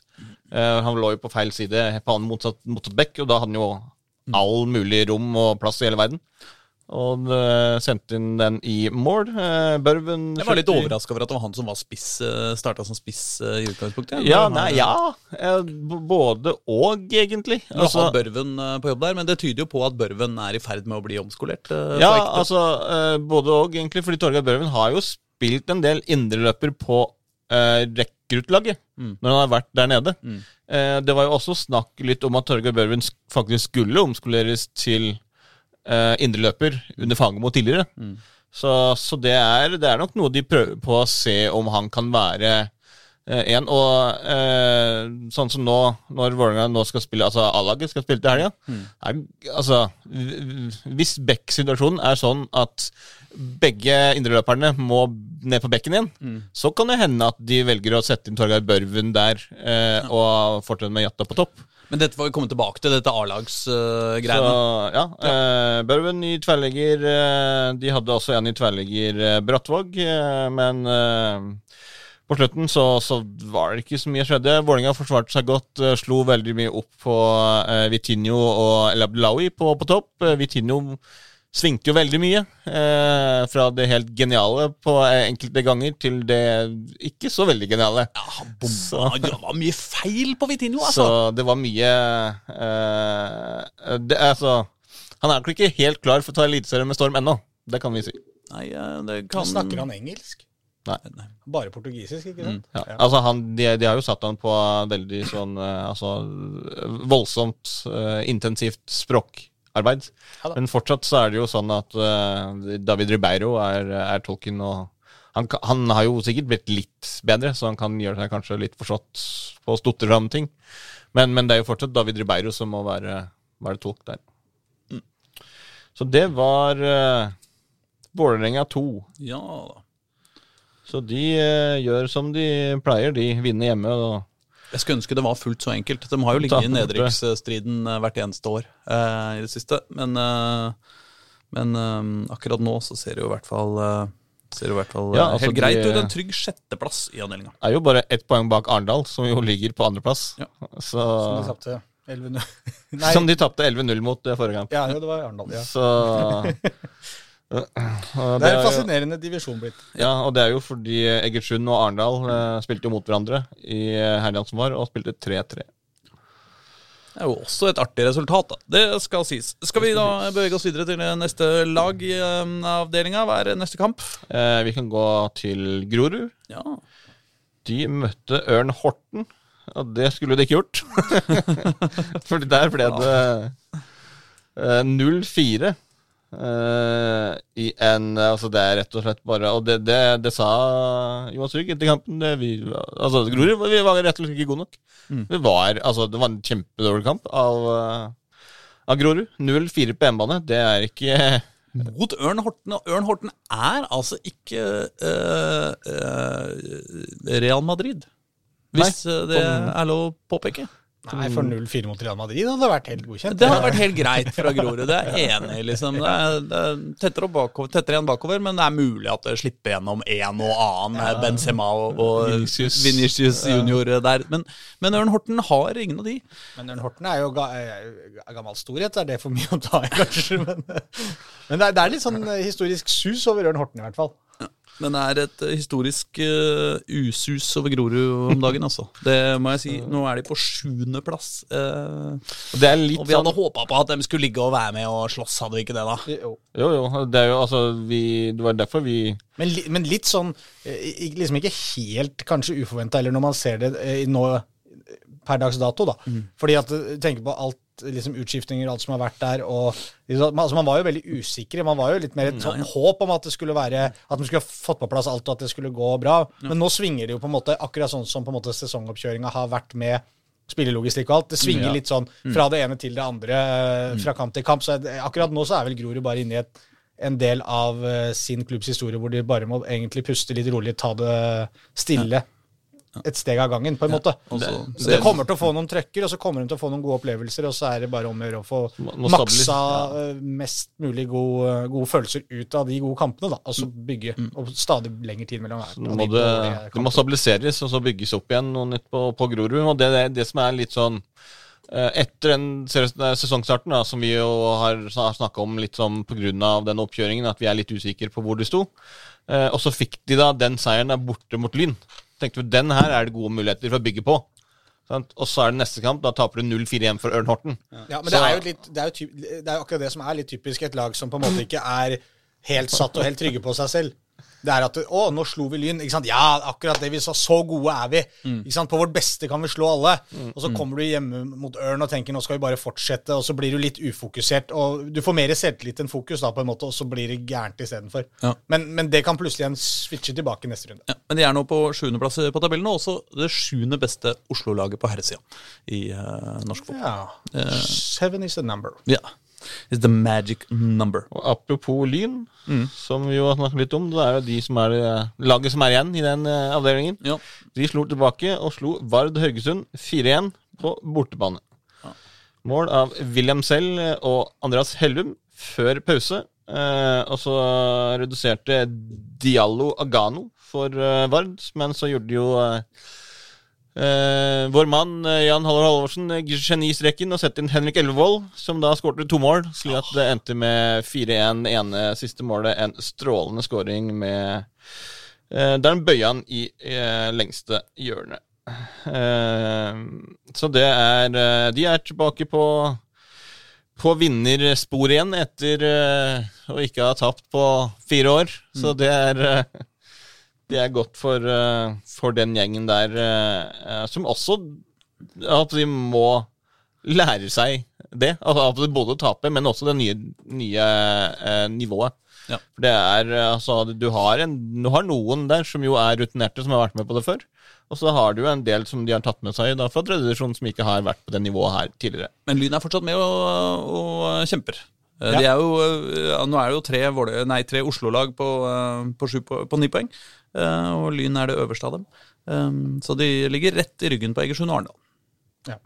Eh, han lå jo på feil side, på annen motsatt, motsatt bekk, og da hadde han jo all mulig rom og plass i hele verden. Og eh, sendte inn den i mål. Eh, Børven Jeg var litt overraska over at det var han som var spiss, starta som spiss eh, i utgangspunktet. Ja, nei, ja. eh, Både og, egentlig. Du Altså, har Børven eh, på jobb der, men det tyder jo på at Børven er i ferd med å bli omskolert. eh, ja, altså eh, både og, egentlig. Fordi Torgeir Børven har jo spilt en del indreløper på uh, rekruttlaget Mm. når han har vært der nede. Mm. Eh, det var jo også snakk litt om at Torgeir Børven faktisk skulle omskoleres til eh, indreløper under Fagermo tidligere. Mm. Så, så det, er, det er nok noe de prøver på å se om han kan være eh. Og eh, sånn som nå, når Vålerenga nå skal spille Altså A-laget skal spille til helga. Mm. Altså, hvis Beck-situasjonen er sånn at begge indreløperne må ned på bekken igjen, så kan det hende at de velger å sette inn Torgeir Børven der eh, og fortsette med Jatta på topp. Men dette får vi komme tilbake til, dette A-lagsgreiene. ja, eh, Børven i tverrlegger. Eh, de hadde også en i tverrlegger eh, Brattvåg, eh, men eh, på slutten så, så var det ikke så mye skjedde. Vålerenga forsvarte seg godt, eh, slo veldig mye opp på eh, Vitinho og El Abdelawi på, på topp. Eh, Vitinho svingte jo veldig mye. Eh, fra det helt geniale på eh, enkelte ganger til det ikke så veldig geniale. ja, han bomba. Så- Det var mye feil på Vitinho, Så altså. det var mye eh, det, altså, Han er nok ikke helt klar for å ta Eliteserien med storm ennå. Det kan vi si. Nei, det kan Snakker han engelsk? Nei. Bare portugisisk, ikke sant? Ja. Altså han, de, de har jo satt han på veldig sånn eh, altså, voldsomt uh, intensivt språkarbeid. Ja. Men fortsatt så er det jo sånn at uh, David Ribeiro er, er tolken, og han, han har jo sikkert blitt litt bedre, så han kan gjøre seg kanskje litt forstått på å stotre fram ting. Men, men det er jo fortsatt David Ribeiro som må være, være tolk der. Så det var uh, Vålerenga 2. Ja da. Så de eh, gjør som de pleier. De vinner hjemme. Og Jeg skulle ønske det var fullt så enkelt. De har jo ligget i nedrykksstriden eh, hvert eneste år eh, i det siste. Men, eh, men eh, akkurat nå så ser det jo i hvert fall eh, Ser i hvert fall Ja, altså, helt greit de- ut. En trygg sjetteplass i avdelinga. er jo bare ett poeng bak Arendal, som jo ligger på andreplass. Ja. Så, Som de tapte 11-0. Som de tapte 11-0 mot forrige kamp. ja, jo, det var Arendal. Ja. Så Det er en fascinerende divisjon blitt. Ja, og det er jo fordi Egersund og Arendal eh, spilte jo mot hverandre i eh, helgen som var, og spilte 3-3. Det er jo også et artig resultat, da. Det skal sies. Skal vi da bevege oss videre til neste lag i um, avdelinga? Hva er neste kamp? Eh, vi kan gå til Grorud. Ja. De møtte Ørn Horten, og det skulle de ikke gjort. Fordi der ble det eh, 0-4. Eh, i en Altså, det er rett og slett bare Og det, det, det sa Johan Trygg etter kampen. Det, vi, altså, Grorud vi var rett og slett ikke gode nok. Vi var, altså, det var en kjempedårlig kamp av, eh, av Grorud. 0-4 på hjemmebane. Det er ikke Mot Ørn Horten. Og Ørn Horten er altså ikke uh, uh, Real Madrid. Hvis Nei, det er lov å påpeke. Nei, for 0-4 mot Real Madrid hadde det vært helt godkjent. Det hadde vært helt greit fra Grorud. Det er jeg enig i. Liksom. Det er, det er tettere, bakover, tettere igjen bakover, men det er mulig at det slipper gjennom en og annen. Benzema og, og Vinicius. Vinicius junior der. Men, men Ørn Horten har ingen av de. Men Ørn Horten er jo ga, er gammel storhet, er det for mye å ta i, kanskje? Men, men det, er, det er litt sånn historisk sus over Ørn Horten, i hvert fall. Men det er et eh, historisk uh, usus over Grorud om dagen, altså. Det må jeg si. Nå er de på sjuendeplass. Uh, Det er litt og vi hadde sånn håpa på at de skulle ligge og være med og slåss, hadde vi ikke det, da? Jo. Jo, jo. Det er jo altså vi, Det var derfor vi Men, li, men litt sånn eh, Liksom ikke helt kanskje uforventa, eller når man ser det eh, nå eh, per dags dato, da. Fordi at du tenker på alt liksom utskiftninger, alt som har vært der, og liksom, man- altså, Man var jo veldig usikre. Man var jo litt mer et sånn håp om at det skulle være At man skulle ha fått på plass alt, og at det skulle gå bra. Men nå svinger det jo på en måte akkurat sånn som på en måte sesongoppkjøringa har vært med spillelogistikk og alt. Det svinger Ja. litt sånn fra det ene til det andre, eh, fra kamp til kamp. Så akkurat nå så er vel Grorud bare inne i et, en del av eh, sin klubbs historie hvor de bare må egentlig puste litt rolig, ta det stille. Et steg av gangen, på en måte. og så- Så det kommer til å få noen trøkker, og så kommer de til å få noen gode opplevelser, og så er det bare om å gjøre å få maksa eh, mest mulig gode, gode følelser ut av de gode kampene, da. Og så bygge. Og stadig lengre tid mellom hver. Må de det, det må stabiliseres og så bygges opp igjen noe nytt på, på Grorud. Og det er det som er litt sånn eh, Etter den sesongstarten, da, som vi jo har snakka om litt sånn pga. den oppkjøringen, at vi er litt usikre på hvor de sto, eh, og så fikk de da den seieren der borte mot Lyn. Tenkte vi den her er det gode muligheter for å bygge på. Sant? Og så er det neste kamp, da taper du 0-4 igjen for Ørn Horten. Ja, men Så- det er jo litt det er jo, typ, det er jo akkurat det som er litt typisk et lag som på en måte ikke er helt satt og helt trygge på seg selv. Det er at Å, nå slo vi Lyn. ikke sant? Ja, akkurat det vi sa. Så gode er vi. ikke sant? På vårt beste kan vi slå alle. Og så kommer du hjemme mot Ørn og tenker nå skal vi bare fortsette, og så blir du litt ufokusert. Og du får mer selvtillit enn fokus, da, på en måte, og så blir det gærent istedenfor. Ja. Men, men det kan plutselig igjen switche tilbake neste runde. Ja, men de er nå på sjuendeplass på tabellen, og også det sjuende beste Oslo-laget på herresida i uh, norsk fotball. Ja. Seven is the number. Ja. It's the magic number. Og apropos Lyn, som vi jo har snakket litt om, det er jo de som er laget som er igjen i den eh, avdelingen. Ja. De slo tilbake og slo Vard Haugesund 4-1 på bortebane. Mål av William Sell og Andreas Hellum før pause. Uh, og så reduserte Diallo Agano for uh, Vard, men så gjorde de jo eh, eh, vår mann eh, Jan Halvor Halvorsen eh, genistreken og sette inn Henrik Elvevold, som da skårte to mål, slik at det endte med 4-1. ene siste målet, en strålende scoring med uh, Der han bøya han i uh, lengste hjørne. Så det er De er tilbake på på vinnersporet igjen etter å ikke ha tapt på fire år. Så det er det er godt for, eh, for den gjengen der, eh, eh, som også at de må lære seg det. Altså både taper, men også det nye, nye eh, nivået. Ja. For det er altså du har, en, du har noen der som jo er rutinerte, som har vært med på det før. Og så har du en del som de har tatt med seg da fra tradisjonen som ikke har vært på det nivået her tidligere. Men Lyn er fortsatt med og, og kjemper. Eh, Ja. De er jo, eh, ja, nå er det jo tre, nei, tre Oslo-lag på, eh, på, på, på ni poeng, eh, og Lyn er det øverste av dem. Um, Så de ligger rett i ryggen på Egersund og Arendal. Ja.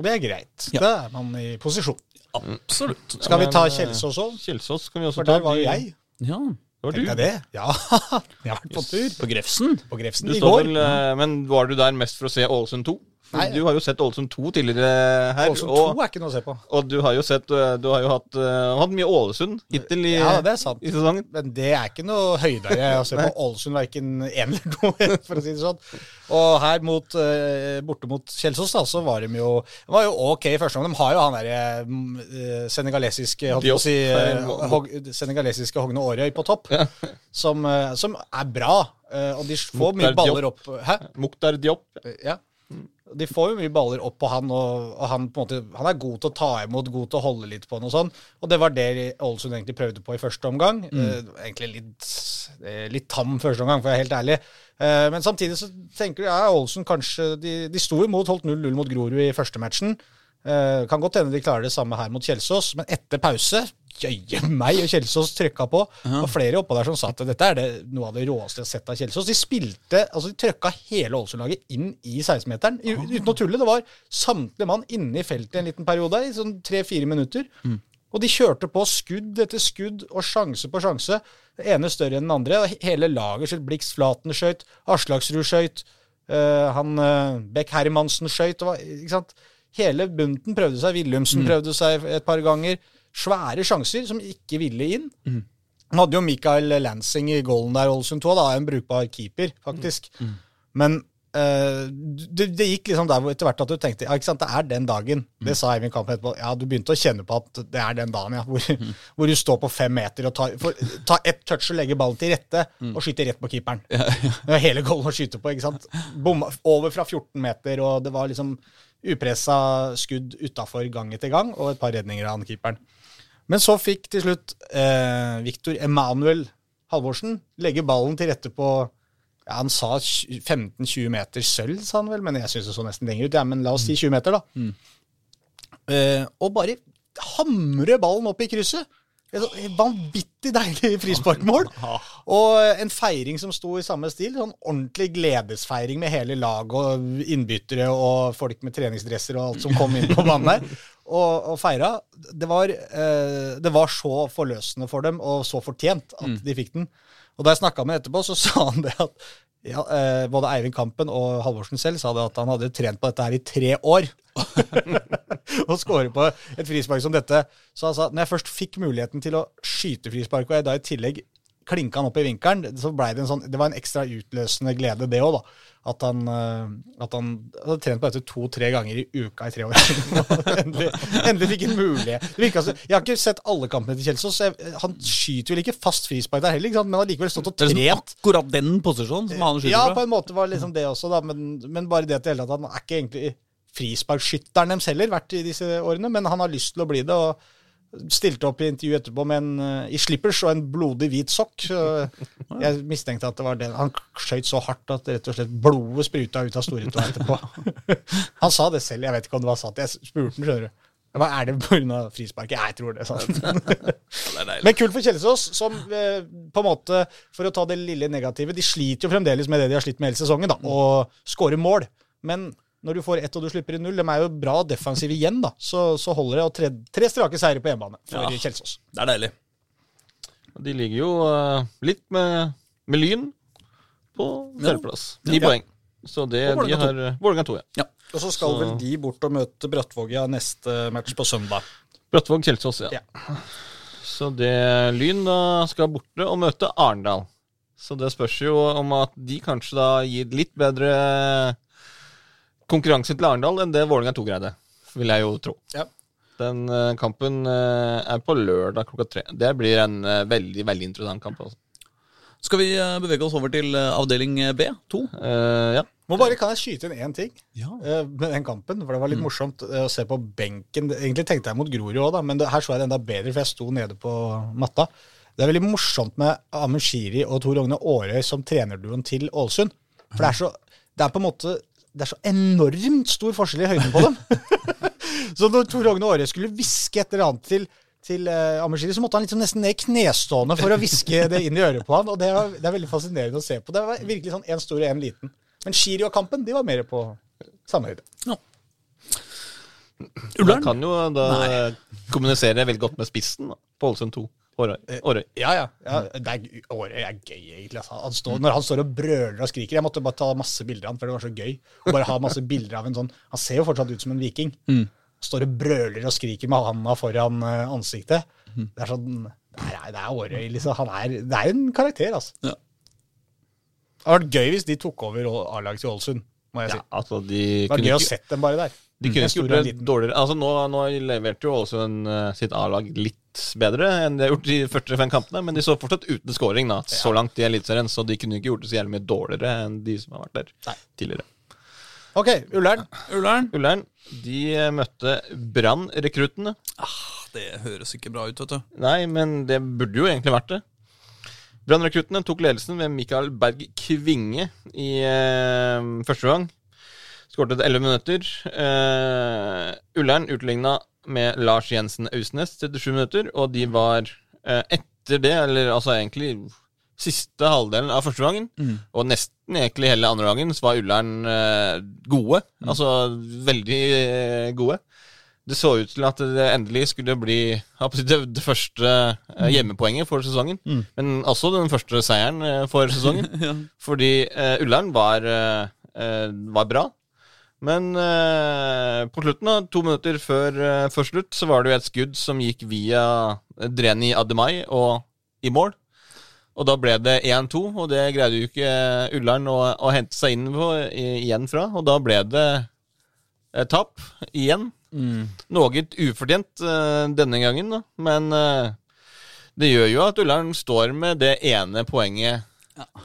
Det er greit. Ja. Da er man i posisjon. Absolutt. Skal vi ta Kjelsås òg? Kjelsås kan vi også For der var jo jeg. Ja. Det var Tenk du. deg det. Ja, jeg har vært på tur. På Grefsen. På Grefsen i går. vel, men var du der mest for å se Ålesund 2? Nei. Du har jo sett Ålesund 2 tidligere her. Ålesund og, 2 er ikke noe å se på. og du har jo sett eh, Du har jo hatt, eh, hatt mye Ålesund hittil i, Ja, det er sant. i sesongen. Men det er ikke noe høydere å se på Ålesund, verken én eller to, for å si det sånn. Og her mot, eh, borte mot Kjelsås, da, så var de jo, de var jo ok i første gang. De har jo han derre uh, senegalesiske holdt på si, eh, hog, senegalesiske Hogne Aarøy på topp, som, eh, som er bra. eh, og de får mye Mukhtar baller opp Hæ? Mukhtar Diop. Ja. De får jo mye baller opp på han, og, og han, måte, han er god til å ta imot, god til å holde litt på han og sånn. Og det var det Ålesund egentlig prøvde på i første omgang. Eh, egentlig litt, eh, litt tam første omgang, for å være helt ærlig. Eh, men samtidig så tenker du ja, Ålesund kanskje De, de sto imot, holdt 0-0 mot Grorud i første matchen. Eh, kan godt hende de klarer det samme her mot Kjelsås, men etter pause Jøye meg, og Kjelsås trykka på. Og flere oppå der som sa at dette er det, noe av det råeste jeg har sett av Kjelsås. De spilte, altså de trykka hele Ålesund-laget inn i 16-meteren. i- Uten å tulle. Det var samtlige mann inne i feltet i en liten periode, i sånn tre-fire minutter. Og de kjørte på skudd etter skudd og sjanse på sjanse. Det ene større enn den andre. og Hele laget skjøt. Blix Flaten skøyt, Aslaksrud skøyt, Uh, han uh, Beck Hermansen skøyt. Ikke sant? Hele bunten prøvde seg. Willumsen prøvde seg et par ganger. Svære sjanser som ikke ville inn. Han hadde jo Michael Lansing i goalen der, Ålesund 2, da, en brukbar keeper, faktisk. Men uh, det, det gikk liksom der etter hvert at du tenkte ja, ikke sant, det er den dagen. Det sa Eivind Kamp etterpå. Ja, du begynte å kjenne på at det er den dagen, ja. Hvor, hvor du står på fem meter og tar, for, tar ett touch og legger ballen til rette og skyter rett på keeperen. Det var hele goalen å skyte på, ikke sant. Bomma over fra 14 meter, og det var liksom upressa skudd utafor gang etter gang, og et par redninger av han keeperen. Men så fikk til slutt eh, Victor Emanuel Halvorsen legge ballen til rette på ja, Han sa 15-20 meter sølv, sa han vel, men jeg syns det så nesten lenger ut. Ja, men la oss si 20 meter, da. Eh, og bare hamre ballen opp i krysset. Et vanvittig deilig frisparkmål. Og en feiring som sto i samme stil. Sånn ordentlig gledesfeiring med hele laget og innbyttere og folk med treningsdresser og alt som kom inn på banen der. Og, og feira. Det var, eh, det var så forløsende for dem, og så fortjent at de fikk den. Og da jeg snakka med ham etterpå, så sa han det at ja, eh, både Eivind Kampen og Halvorsen selv sa det at han hadde trent på dette her i tre år. og score på et frispark som dette. Så han sa når jeg først fikk muligheten til å skyte frispark, og jeg da i tillegg klinka han opp i vinkelen, så ble det en sånn Det var en ekstra utløsende glede, det òg, da. At han, eh, at han hadde trent på dette to-tre ganger i uka i tre år. Endelig, endelig fikk han mulighet. Virket jeg har ikke sett alle kampene til Kjelsås. Han skyter vel ikke fast frispark der heller, men har likevel stått og Det er liksom akkurat den posisjonen som han skyter Ja, på fra. en måte var det liksom det også, da. Men, men bare det at, hele tatt, han er ikke egentlig frisparkskytteren deres heller, vært i disse årene. Men han har lyst til å bli det, og stilte opp i intervju etterpå med en, eh, i slippers og en blodig hvit sokk. Jeg mistenkte at det var det. Han skøyt så hardt at rett og slett blodet spruta ut av storhettoa etterpå. Han sa det selv, jeg vet ikke om det var sant. Jeg spurte han, skjønner du. Hva Er det pga. frisparket? Jeg tror det. Deilig. Men kult for Kjelsås, som eh, på en måte, for å ta det lille negative De sliter jo fremdeles med det de har slitt med hele sesongen, da, å skåre mål. Men når du får ett og du slipper inn null, de er jo bra defensive igjen, da, så, så holder det. Og tre, tre strake seire på hjemmebane for Ja. Kjelsås. Det er deilig. De ligger jo uh, litt med, med Lyn på tredjeplass. Ni Ja. poeng. Så det de har Vålerenga 2, ja. Og så skal Så- vel de bort og møte Brattvåg ja, neste match på søndag. Brattvåg Kjelsås, ja. Ja. Så det Lyn da skal borte og møte Arendal. Så det spørs jo om at de kanskje da gir litt bedre konkurranse til Arendal enn det Vålerenga 2 greide, vil jeg jo tro. Ja. Den uh, kampen uh, er på lørdag klokka tre. Det blir en uh, veldig, veldig interessant kamp. Også. Skal vi bevege oss over til avdeling B, to? Eh, ja. Må bare, Kan jeg skyte inn én ting Ja. eh, med den kampen? For det var litt morsomt eh, å se på benken. Egentlig tenkte jeg mot Grorud òg, men det, her så jeg det enda bedre, for jeg sto nede på matta. Det er veldig morsomt med Amund Shiri og Tor Ogne Aarøy som trenerduoen til Ålesund. For det er så Det er på en måte det er så enormt stor forskjell i høyden på dem. så når Tor Ogne Aare skulle hviske et eller annet til til uh, Amishiri, så måtte han liksom nesten ned knestående for å hviske det inn i øret på han. Og det, var, det er veldig fascinerende å se på. Det var virkelig sånn én stor og én liten. Men Shiri og Kampen de var mer på samme høyde. Ja. Ullern? kan jo da kommunisere veldig godt med spissen da, på Ålesund 2. Årøy. Årøy. Ja, ja. ja det er, Årøy er gøy, egentlig. Altså. Han står, når han står og brøler og skriker Jeg måtte bare ta masse bilder av han, for det var så gøy. Og bare ha masse bilder av en sånn Han ser jo fortsatt ut som en viking. Står og brøler og skriker med handa foran ansiktet. ansiktet. Det er sånn Det er, det er Årøy, liksom. Han er, det er en karakter, altså. Ja. Det hadde vært gøy hvis de tok over A-laget til Ålesund, må jeg Ja, si. altså, de Det var gøy gøy å ikke, sette dem bare der. de kunne ikke gjort det dårligere. Altså, nå, nå leverte jo Ålesund eh, sitt A-lag litt bedre enn de har gjort de første fem kampene, men de så fortsatt uten scoring da, så langt i Eliteserien, så de kunne ikke gjort det så jævlig mye dårligere enn de som har vært der Nei. tidligere. Ok, Ullern. Ullern. Ullern de eh, møtte Brann-rekruttene. Det høres ikke bra ut, vet du. Nei, men det burde jo egentlig vært det. Brann-rekruttene tok ledelsen ved Mikael Berg Kvinge i eh, første gang. Skåret etter 11 minutter. Eh, Ullern utligna med Lars Jensen Ausnes 37 minutter, og de var eh, etter det, eller altså egentlig siste halvdelen av første gangen, og nesten egentlig hele andre gangen, så var Ullern eh, gode. Altså veldig eh, gode. Det så ut til at det endelig skulle bli det, første eh, hjemmepoenget for sesongen. Men også den første seieren for sesongen. Ja. Fordi Ullern var, var bra. Men eh, på slutten, da, to minutter før, eh, før slutt, så var det jo et skudd som gikk via Dreni Ademai og i mål. Og da ble det 1-2, og det greide jo ikke Ullern å, å hente seg inn på i, igjen fra. Og da ble det eh, tap igjen. Noe ufortjent eh, denne gangen, da. Men eh, det gjør jo at Ullern står med det ene poenget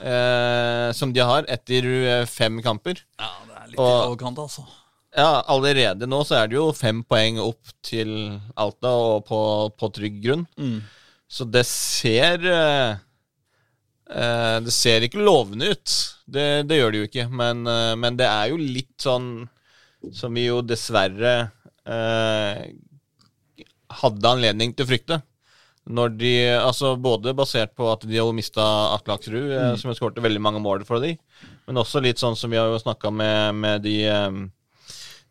eh, som de har etter fem kamper. Ja, det litt Og- i overkant, altså. Ja, allerede nå så er det jo fem poeng opp til Alta og på, på trygg grunn. Mm. Så det ser eh, Det ser ikke lovende ut. Det, det gjør det jo ikke. Men, eh, men det er jo litt sånn som vi jo dessverre eh, hadde anledning til å frykte. Når de, altså Både basert på at de har mista Atle Aksrud, mm. som har skåret veldig mange mål for de, men også litt sånn som vi har jo snakka med, med de eh,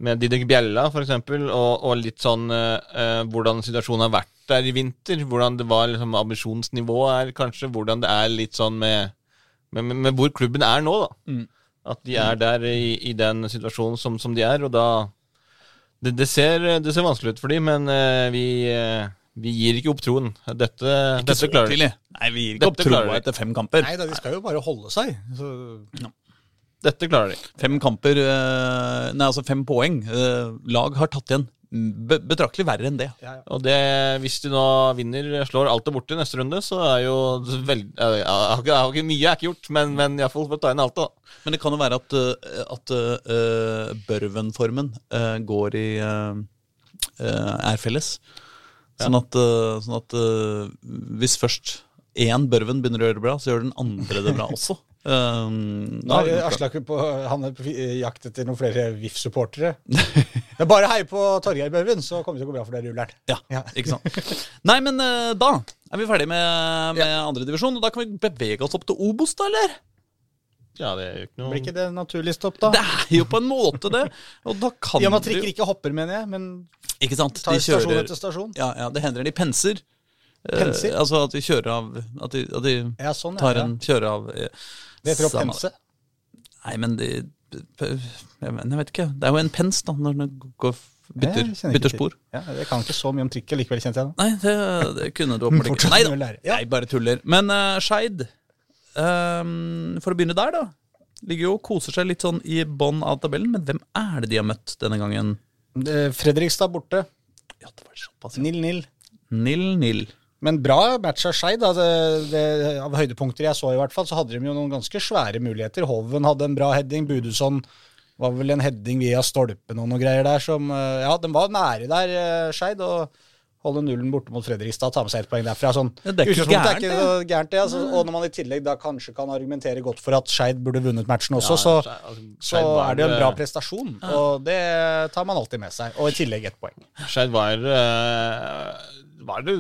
med Didrik Bjella, eksempel, og, og litt sånn eh, eh, hvordan situasjonen har vært der i vinter. Hvordan det var liksom ambisjonsnivået er, kanskje. Hvordan det er litt sånn med, med, med, med hvor klubben er nå, da. Mm. At de er der i, i den situasjonen som, som de er, og da Det, det, ser, det ser vanskelig ut for dem, men eh, vi, eh, vi gir ikke opp troen. Dette, Ikke dette klarer de. Nei, vi gir ikke opp Dette troa de. etter fem kamper. Nei da, de skal jo bare holde seg. Så, Dette klarer de. Fem kamper eh, Nei, altså fem poeng. Eh, Lag har tatt igjen betraktelig verre enn det. ja, ja. Og det, hvis de nå vinner, slår alt det borte i neste runde, så er jo veldig jeg har ikke, jeg har ikke, Mye er ikke gjort, men, men iallfall for å ta inn alt, da. Men det kan jo være at, eh, at uh, Børven-formen uh, går i uh, eh, er felles. Sånn at, eh, sånn at eh, hvis først én Børven begynner å gjøre det bra, så gjør den andre det bra også. Um, Nå er Aslak på, han er på jakt etter noen flere VIF-supportere. Men bare hei på Torgeir Børven, så kommer det til å gå bra for deg, Ullern. Ja, Ja. ikke sant. Nei, men eh, da er vi ferdig med, med andredivisjon, og da kan vi bevege oss opp til Obos, da, eller? Ja, det er jo ikke noe Blir ikke det naturlig stopp, da? Det er jo på en måte det. Og da kan og med trikker ikke hopper, mener jeg, men Ikke sant? tar De stasjon kjører etter stasjon. Ja, ja, det hender de penser. Eh, altså at de kjører av At de, at de Ja, sånn, tar ja. en kjører av eh, Det heter å pense. Nei, men de jeg, vet ikke. Det er jo en pens, da, når den går, bytter, bytter spor. Ja, jeg kan ikke så mye om trikket likevel, kjente jeg Da. Nei, det, det kunne du åpenbart ikke. Nei da. Ja. jeg bare tuller. Men uh, Skeid, ehm, for å begynne der, da. Ligger jo og koser seg litt sånn i bånn av tabellen, men hvem er det de har møtt denne gangen? Fredrikstad borte. Ja, det var såpass. 0-0. 0-0. Men bra match av Skeid. Av høydepunkter jeg så, i hvert fall, så hadde de jo noen ganske svære muligheter. Hoven hadde en bra heading. Budusson var vel en heading via stolpen og noen greier der som eh, Ja, de var nære der, eh, Skeid. Og holde nullen borte mot Fredrikstad, ta med seg ett poeng derfra. Sånn, Ja, det er ikke gærent, gærent, er ikke så gærent, det. Altså, og når man i tillegg da kanskje kan argumentere godt for at Skeid burde vunnet matchen også, så, altså, så er det jo en bra prestasjon. Og det tar man alltid med seg. Og i tillegg ett poeng. Skeid var eh, Var det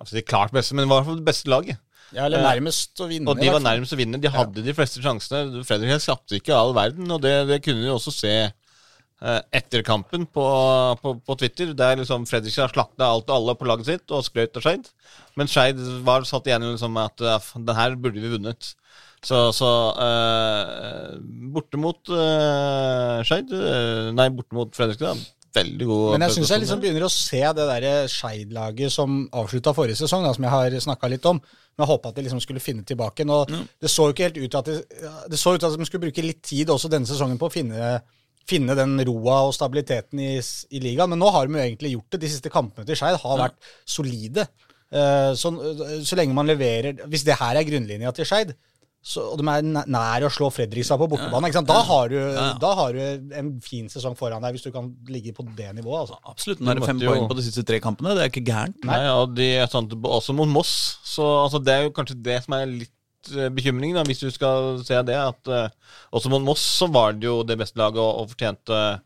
altså, det klart beste, men var i hvert fall det beste laget. Ja, eller nærmest å vinne. Og de var nærmest å vinne. De hadde de fleste sjansene. Fredrik skapte ikke all verden, og det, det kunne de også se eh, etter kampen på, på, på Twitter, der liksom Fredrikstad slakta alt og alle på laget sitt og skrøt av Skeid. Men Skeid var satt igjen liksom med at ja, den her burde vi vunnet. Så, så eh, borte mot uh, Skeid eh, Nei, borte mot Fredrikstad. Veldig god Men jeg syns jeg liksom begynner å se det der Skeid-laget som avslutta forrige sesong, da, som jeg har snakka litt om. Men jeg håpa at de liksom skulle finne tilbake. Nå, Det så jo ikke helt ut til at de, det så ut til at de skulle bruke litt tid også denne sesongen på å finne, finne den roa og stabiliteten i, i ligaen. Men nå har de jo egentlig gjort det. De siste kampene til Skeid har vært solide. Eh, Så, så lenge man leverer Hvis det her er grunnlinja til Skeid, og de er nær å slå Fredrikstad på bortebane. Ikke sant? Da, har du, da har du en fin sesong foran deg, hvis du kan ligge på det nivået. Altså. Absolutt. Nå er det fem jo- poeng på de siste tre kampene. Det er ikke gærent. Nei, og de er sånn, også mot Moss. Så altså, det er jo kanskje det som er litt bekymring, da, hvis du skal se det. At uh, også mot Moss så var det jo det beste laget og, og fortjente uh,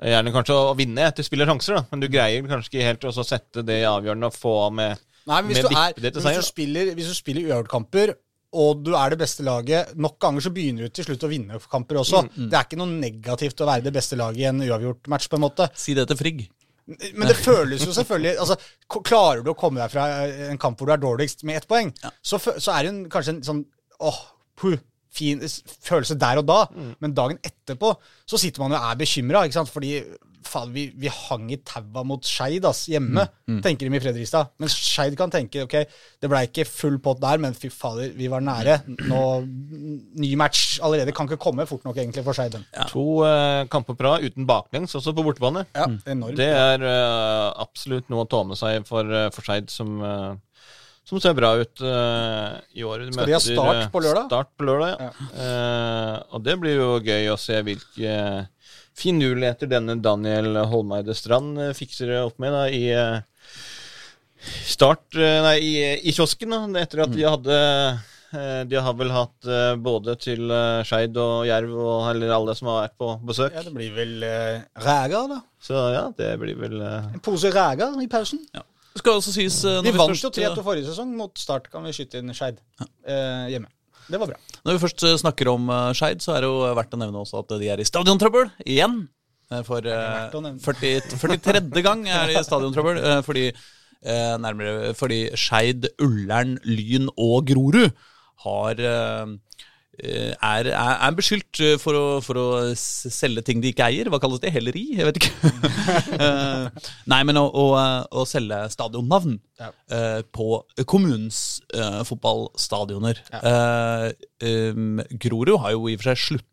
gjerne kanskje å vinne etter spill og sjanser, da. Men du greier kanskje ikke helt å sette det i avgjørende og få av med Nei, men hvis, med du, er, viktighet hvis, seier. du spiller, hvis du spiller uavgjortkamper, og du er det beste laget Nok ganger så begynner du til slutt å vinne kamper også. Mm, Det er ikke noe negativt å være det beste laget i en uavgjort match, på en måte. Si det til Frigg. Men det føles jo selvfølgelig altså, Klarer du å komme deg fra en kamp hvor du er dårligst med ett poeng, så, så er det en, kanskje en sånn åh, puh, fin følelse der og da. Mm. Men dagen etterpå så sitter man jo og er bekymra, fordi faen, vi, vi hang i taua mot Skeid hjemme, Mm, tenker de i Fredrikstad. Men Skeid kan tenke ok, det ble ikke full pott der, men fy fader, vi var nære. Nå, Ny match allerede kan ikke komme fort nok egentlig for Skeid. Ja. to uh, kamper på rad uten baklengs, også på bortebane. Ja, enormt. Det er uh, absolutt noe å ta med seg for, uh, for Skeid, som, uh, som ser bra ut i år. Skal de ha start på lørdag? Start på lørdag, ja. Eh, og det blir jo gøy å se hvilke finurligheter denne Daniel Holmeide Strand eh, fikser opp med da, i eh, start eh, Nei, i, i kiosken, da, etter at de hadde eh, De har vel hatt både til uh, Skeid og Jerv og eller alle som har vært på besøk. Ja, det blir vel uh, ræger, da. Så ja, det blir vel uh... En pose ræger i pausen. Det skal også sies eh, Vi vant jo 3-2 forrige sesong. Mot Start kan vi skyte inn Skeid eh, hjemme. Det var bra. Når vi først eh, snakker om uh, Skeid, så er det jo verdt å nevne også at de er i stadiontrøbbel igjen. Eh, For eh, verdt å nevne? 40, 43. gang er de i stadiontrøbbel. eh, fordi, eh, nærmere, fordi Skeid, Ullern, Lyn og Grorud har eh, er, er, er beskyldt eh, for å, for å selge ting de ikke eier. Hva kalles det? Helleri? Jeg vet ikke. Eh, Nei, men å, å, å selge stadionnavn Ja. eh, på kommunens eh, fotballstadioner. Eh, um, Grorud har jo i og for seg slutta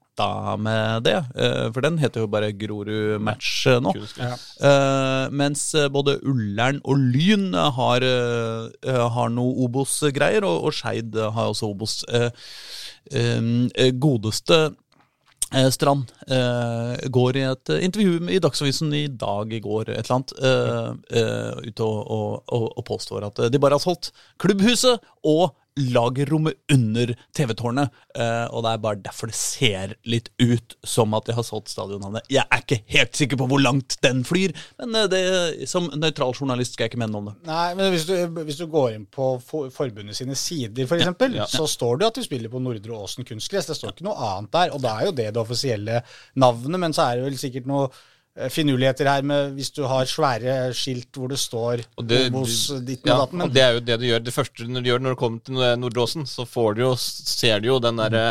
med det, eh, for den heter jo bare Grorud Match eh, nå. Ja. Eh, mens både Ullern og Lyn har, har noe Obos-greier, og, og Skeid har også Obos. Godeste eh, Strand eh, går i et intervju i Dagsavisen i dag, i går, et eller annet, eh, eh, ute og, og, og, påstår at de bare har solgt klubbhuset og lagerrommet under TV-tårnet. Eh, og det er bare derfor det ser litt ut som at de har solgt stadionnavnet. Jeg er ikke helt sikker på hvor langt den flyr, men eh, det, som nøytral journalist skal jeg ikke mene noe om det. Nei, men hvis du, hvis du går inn på for, forbundet sine sider, for eksempel, så står det jo at du spiller på Nordre Åsen kunstgress. Det står ikke noe annet der, og da er jo det det offisielle navnet. Men så er det vel sikkert noe finurligheter her med hvis du har svære skilt hvor det står Og det, Obos ditt ja. Men og det er jo det du gjør. Det første du gjør når du kommer til Nordåsen, så får du jo, ser du jo den derre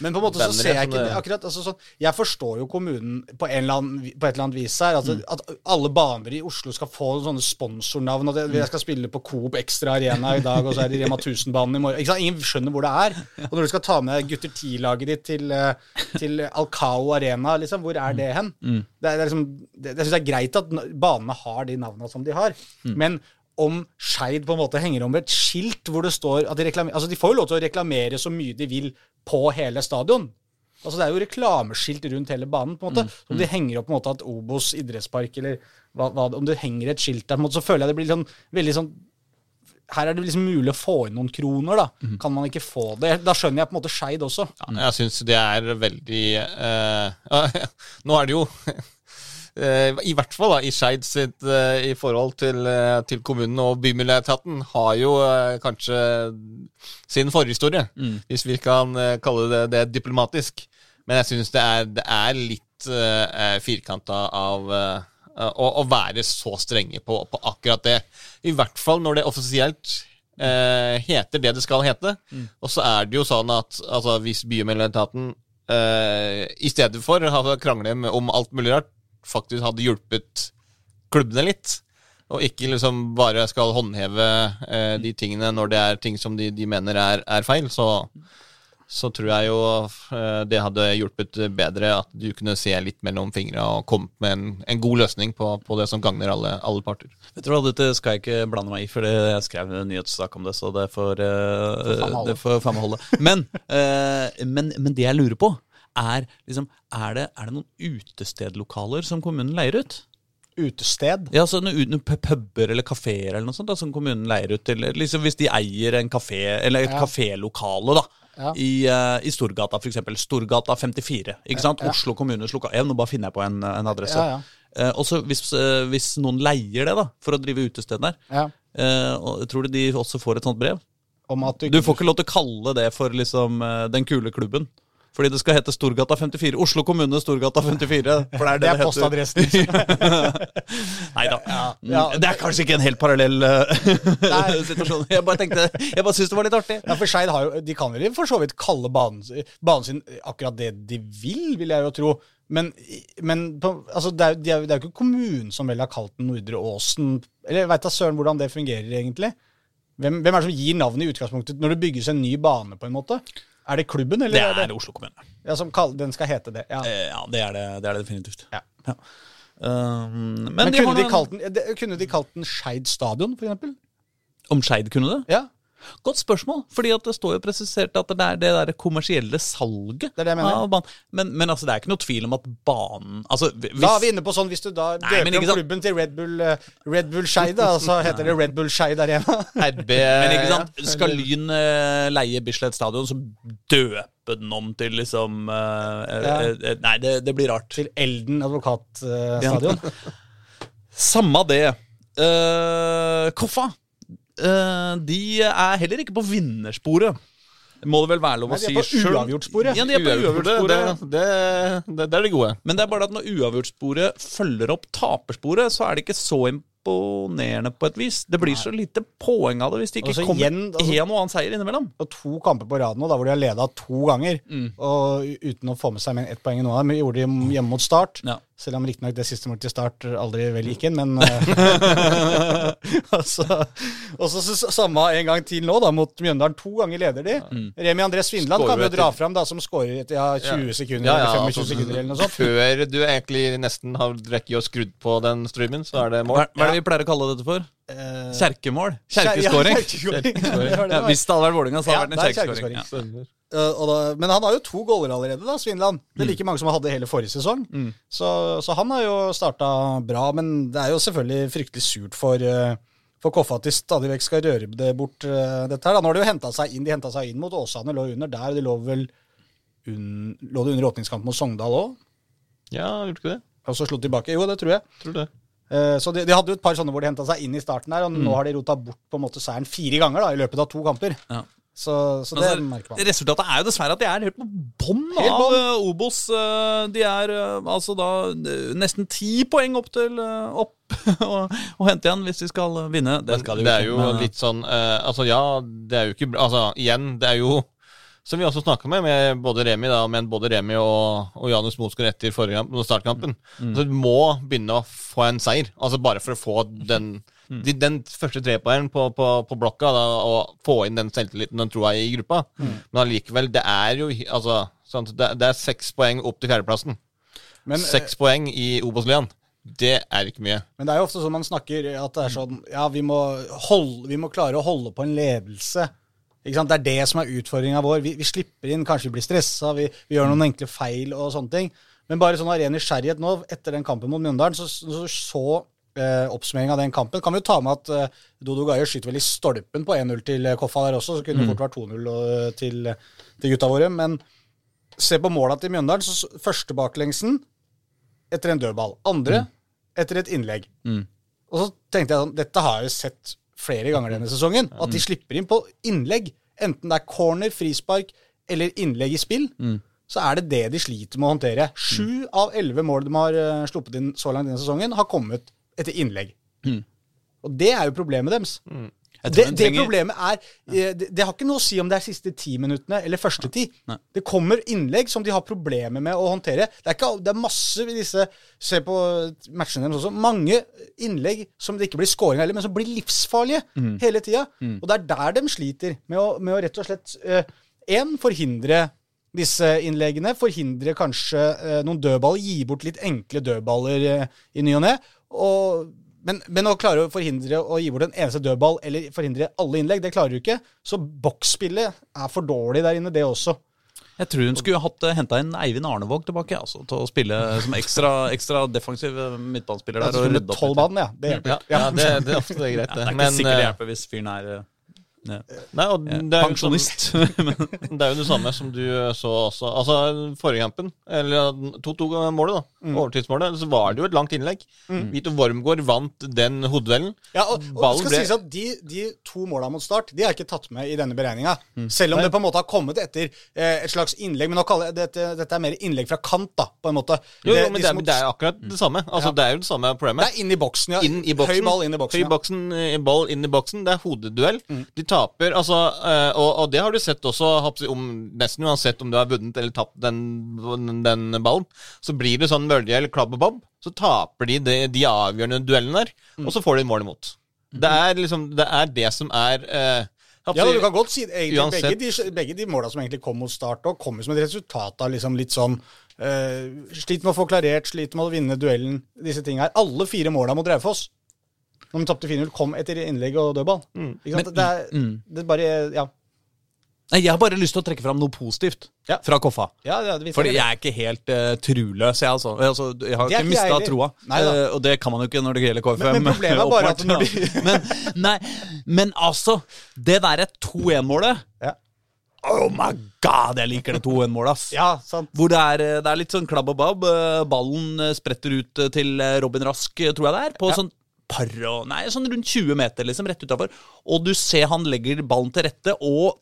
Men på en måte så ser jeg ikke det- akkurat altså sånn, Jeg forstår jo kommunen på, annen, på et eller annet vis her. Altså, Mm. At alle baner i Oslo skal få sånne sponsornavn. At jeg skal spille på Coop Extra Arena i dag, og så er det Rema 1000-banen i morgen. Ingen skjønner hvor det er. Og når du skal ta med gutter 10-laget ditt til, eh, til Alcao Arena, liksom, hvor er det hen? Mm. Det, er, det, er liksom, det, jeg syns det er greit at banene har de navnene som de har. Mm. Men om Skeid på en måte henger om et skilt hvor det står at de reklamerer Altså, de får jo lov til å reklamere så mye de vil på hele stadion. Altså Det er jo reklameskilt rundt hele banen. på en måte. Om de henger opp på en måte at Obos idrettspark eller hva, hva, Om det henger et skilt der, på en måte, så føler jeg det blir sånn veldig sånn Her er det liksom mulig å få inn noen kroner, da. Kan man ikke få det? Da skjønner jeg på en måte Skeid også. Ja, jeg syns det er veldig uh, Nå er det jo I hvert fall da, i Skeid sitt eh, i forhold til, eh, til kommunen og Bymiljøetaten har jo eh, kanskje sin forhistorie, hvis vi kan eh, kalle det det diplomatisk. Men jeg syns det, det er litt uh, firkanta av uh, å, å være så strenge på, på akkurat det. I hvert fall når det offisielt uh, heter det det skal hete. Og så er det jo sånn at altså, hvis Bymiljøetaten uh, i stedet for å krangle om alt mulig rart, faktisk hadde hjulpet klubbene litt, og ikke liksom bare skal håndheve eh, de tingene når det er ting som de, de mener er, er feil, så så tror jeg jo eh, det hadde hjulpet bedre at du kunne se litt mellom fingra og kommet med en, en god løsning på, på det som gagner alle, alle parter. Vet du hva, Dette skal jeg ikke blande meg i, for jeg skrev en nyhetssak om det. Så det får eh, det får faen meg holde. Men, eh, men, men det jeg lurer på, er liksom Er det, er det noen utestedlokaler som kommunen leier ut? Utested. Ja, så noen, puber eller kafeer eller noe sånt da, som kommunen leier ut til liksom Hvis de eier en kafé, eller et Ja. kafélokale, da. Ja. I, uh, I Storgata, eksempel. Storgata 54. Ikke sant? Ja. Oslo kommunes lokal... Ja, nå bare finner jeg på en, en adresse. Ja, ja. Eh, og så hvis, uh, hvis noen leier det da, for å drive utested der, tror du de også får et sånt brev? Du, Du får ikke lov til å kalle det for liksom den kule klubben. Fordi det skal hete Storgata 54. Oslo kommune Storgata 54. For det er det Det er postadressen. Nei da. ja. Det er kanskje ikke en helt parallell eh, situasjon. Jeg bare tenkte, jeg bare syntes det var litt artig. Ja, for Skeid De kan vel for så vidt kalle banen, banen sin akkurat det de vil, vil jeg jo tro. Men, men altså, det, er, det er jo ikke kommunen som vel har kalt den Nordre Åsen Eller veit da søren hvordan det fungerer, egentlig. Hvem, hvem er det som gir navnet i utgangspunktet når det bygges en ny bane, på en måte? Er det klubben, eller Det er er det Oslo kommune. ja, som kall, den skal hete det? Ja. Eh, Ja, det er det, det, er det definitivt. Ja. Um, men Men de kunne, de noen- den, kunne de kalt den Skeid stadion, eksempel? Om Skeid kunne det? Ja, Godt spørsmål, fordi at det står jo presisert at det er det der kommersielle salget Det er det jeg mener. av banen. Men, men altså, det er ikke noe tvil om at banen altså, hvis, Da er vi inne på sånn, hvis du da Nei, døper om klubben til Red Bull, eh, Red Bull Skeid, da, så heter det Red Bull Skeid Arena. RB Men ikke sant, skal Lyn eh, leie Bislett stadion, så døpe den om til liksom eh, Ja. Nei, det, det blir rart. Til Elden advokatstadion. Samme det. Uh, Koffa de er heller ikke på vinnersporet. Må det vel være lov å Nei, de si er på uavgjortsporet. Ja, de er på Uavgjort, det, uavgjortsporet. det, det, det, det er det gode. Men det er bare at når uavgjortsporet følger opp tapersporet, så er det ikke så imponerende på et vis. Det blir så lite poeng av det hvis det ikke Altså, kommer igjen, altså- en og annen seier innimellom. Og to kamper på rad nå, da hvor de har leda to ganger. Og uten å få med seg med ett poeng i noen av dem. Gjorde det hjemme mot Start. Ja. Selv om riktignok det siste målet til Start aldri vel gikk inn, men eh, Og så samme en gang til nå, da, mot Mjøndalen. To ganger leder de. Remi André Svindland Skårer kan jo etter- dra fram, da, som skårer etter ja, 20 sekunder Ja, ja, eller 25 altså, sekunder eller noe sånt. Før du egentlig nesten har rekket og skrudd på den streamen, så er det mål. hva er det vi pleier å kalle dette for? Eh, Kjerkemål? Kjerkeskåring? Ja, hvis det hadde vært Vålerenga, så hadde det vært en kjerkeskåring. Og da, men han har jo to goller allerede, da, Svinland. Det er like mange som han hadde hele forrige sesong. Så, så han har jo starta bra, men det er jo selvfølgelig fryktelig surt for, uh, for Koffa at de stadig vekk skal røre det bort, uh, dette her. Da. Nå har de jo henta seg inn. De henta seg inn mot Åsane, lå under der. De lå vel un, lå det under åpningskampen mot Sogndal òg, Ja, gjorde ikke det? og så slo de tilbake. Jo, det tror jeg. Tror det. Uh, så de, de hadde jo et par sånne hvor de henta seg inn i starten her, og nå har de rota bort på en måte seieren fire ganger da, i løpet av to kamper. Ja. Så, så det Altså, merker man. Resultatet er jo dessverre at de er helt på bånn av eh, Obos. Eh, De er eh, altså da nesten ti poeng opp til opp og, og hente igjen hvis de skal vinne. Det skal de det er jo men, litt sånn Altså, ja, det er jo ikke bra Altså, igjen, det er jo som vi også snakka med, med både Remi da, men både Remi og, og Janus Mosgaard etter forrige kamp, startkampen. Så du må begynne å få en seier, altså bare for å få den de, Den første trepoengeren på, på, på blokka da, og få inn den selvtilliten den troa i gruppa. Men allikevel, det er jo altså, sant, det, det er seks poeng opp til fjerdeplassen. Men, seks Seks poeng i Obos-ligaen. Det er ikke mye. Men det er jo ofte sånn man snakker at det er sånn Ja, vi må, holde, vi må klare å holde på en ledelse. Det er det som er utfordringa vår. Vi, vi slipper inn, kanskje vi blir stressa, vi, vi gjør noen enkle feil og sånne ting. Men bare sånn av ren nysgjerrighet nå, etter den kampen mot Mjøndalen, så så, så eh, oppsummering av den kampen kan vi jo ta med at eh, Dodo Gaie skyter vel i stolpen på 1-0 til eh, Koffa der også, så kunne det fort vært 2-0 til, til gutta våre. Men se på måla til Mjøndalen. Så første baklengsen etter en dødball. Andre etter et innlegg. Og så tenkte jeg sånn, dette har jeg jo sett flere ganger denne sesongen. At de slipper inn på innlegg. Enten det er corner, frispark eller innlegg i spill. Så er det det de sliter med å håndtere. Sju av elleve mål de har eh, sluppet inn så langt denne sesongen, har kommet etter innlegg. Og det er jo problemet deres. Mm. Det, det problemet er eh, det, det har ikke noe å si om det er siste ti minuttene eller første ti. Nei. Det kommer innlegg som de har problemer med å håndtere. Det er, ikke, det er masse i disse Se på matchene deres også. Mange innlegg som det ikke blir scoring av heller, men som blir livsfarlige Mm. hele tida. Og det er der de sliter, med å, med å rett og slett Én, uh, forhindre disse innleggene. Forhindre kanskje uh, noen dødballer. Gi bort litt enkle dødballer uh, i ny og ne. Og, men, men å klare å forhindre å gi bort en eneste dødball, eller forhindre alle innlegg, det klarer du ikke. Så boksspillet er for dårlig der inne, det også. Jeg tror hun skulle hatt henta inn Eivind Arnevåg tilbake altså, til å spille som ekstra, ekstra defensiv eh, midtbanespiller der. Altså, og rydde opp ja. Det hjelper. Ja, ja det, det er ofte det er greit, Det det. er ikke Men, sikkert det eh, hjelper hvis fyren er eh, ja, nei, og det er jo sånn- Det er jo det samme som du så også. Altså, forrige kampen, eller 2-2-målet, da. Mm. Overtidsmålet, så var det jo et langt innlegg. Vito Wormgård vant den hodeduellen. Ja, og, og det skal ble- sies at de, de to måla mot start De er ikke tatt med i denne beregninga. Mm. Selv om det på en måte har kommet etter eh, et slags innlegg. Men nå kaller jeg dette, dette er mer innlegg fra kant, da, på en måte. Jo, jo, men det er, mot- det er akkurat det samme. Altså, Ja. Det er jo det samme problemet. det er inn i boksen, ja. Inn i boksen. Høy ball inn i boksen. Høy boksen, eh, ball inn i boksen. Det er hodeduell. Mm. De taper, altså eh, og, og det har du sett også, om, nesten uansett om du har vunnet eller tapt den, den ballen. Så blir det sånn Mølje eller Klabb og Bob, så taper de de, de avgjørende duellene der, Mm. og så får de mål imot. Det er liksom Det er det som er eh, Ja, du kan godt si. Egentlig, begge, de, begge de måla som egentlig kom mot start, og kom som et resultat av liksom litt sånn uh, Sliter med å få klarert, slitt med å vinne duellen, disse tingene her. Alle fire måla mot Raufoss, når de tapte 4-0, kom etter innlegg og dødball. Ikke sant? Men- det, er, mm. det er bare Ja. Nei, Jeg har bare lyst til å trekke fram noe positivt Ja. fra Koffa. ja, ja vi Fordi jeg er ikke helt uh, truløs, jeg, altså. altså. Jeg har ikke ikke mista troa. Eh, og det kan man jo ikke når det gjelder KFM. Men- men problemet er bare at når de- men, nei, men altså, det derre 2-1-målet Ja. Oh my god, jeg liker det 2-1-målet, ass. ja, sant. Hvor det er, eh, det er litt sånn klabb og babb. Ballen spretter ut til Robin Rask, tror jeg det er. På sånn par og Nei, sånn rundt 20 meter, liksom, rett utafor. Og du ser han legger ballen til rette, og,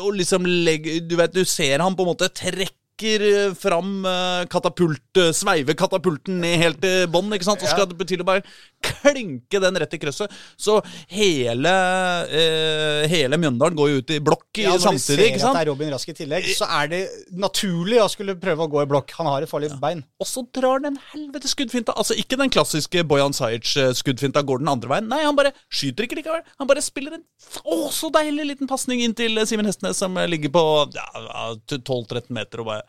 og liksom legger Du vet, du ser han på en måte trekker eh, fram eh, katapult, eh, sveiver katapulten ned helt til bånn, ikke sant? Så skal det å bare klinke den rett i krøsset. Så hele, eh, hele Mjøndalen går jo ut i blokk ja, samtidig, ikke Ja, når du ser at det er Robin Rask i tillegg, så er det naturlig å skulle prøve å gå i blokk. Han har et farlig bein. Og så drar den helvete skuddfinta. Altså Ikke den klassiske Bojan Sajic-skuddfinta går den andre veien. Nei, han bare skyter ikke likevel. Han bare spiller en å, så deilig liten pasning inn til Simen Hestnes, som ligger på ja, ja, 12-13 meter, og bare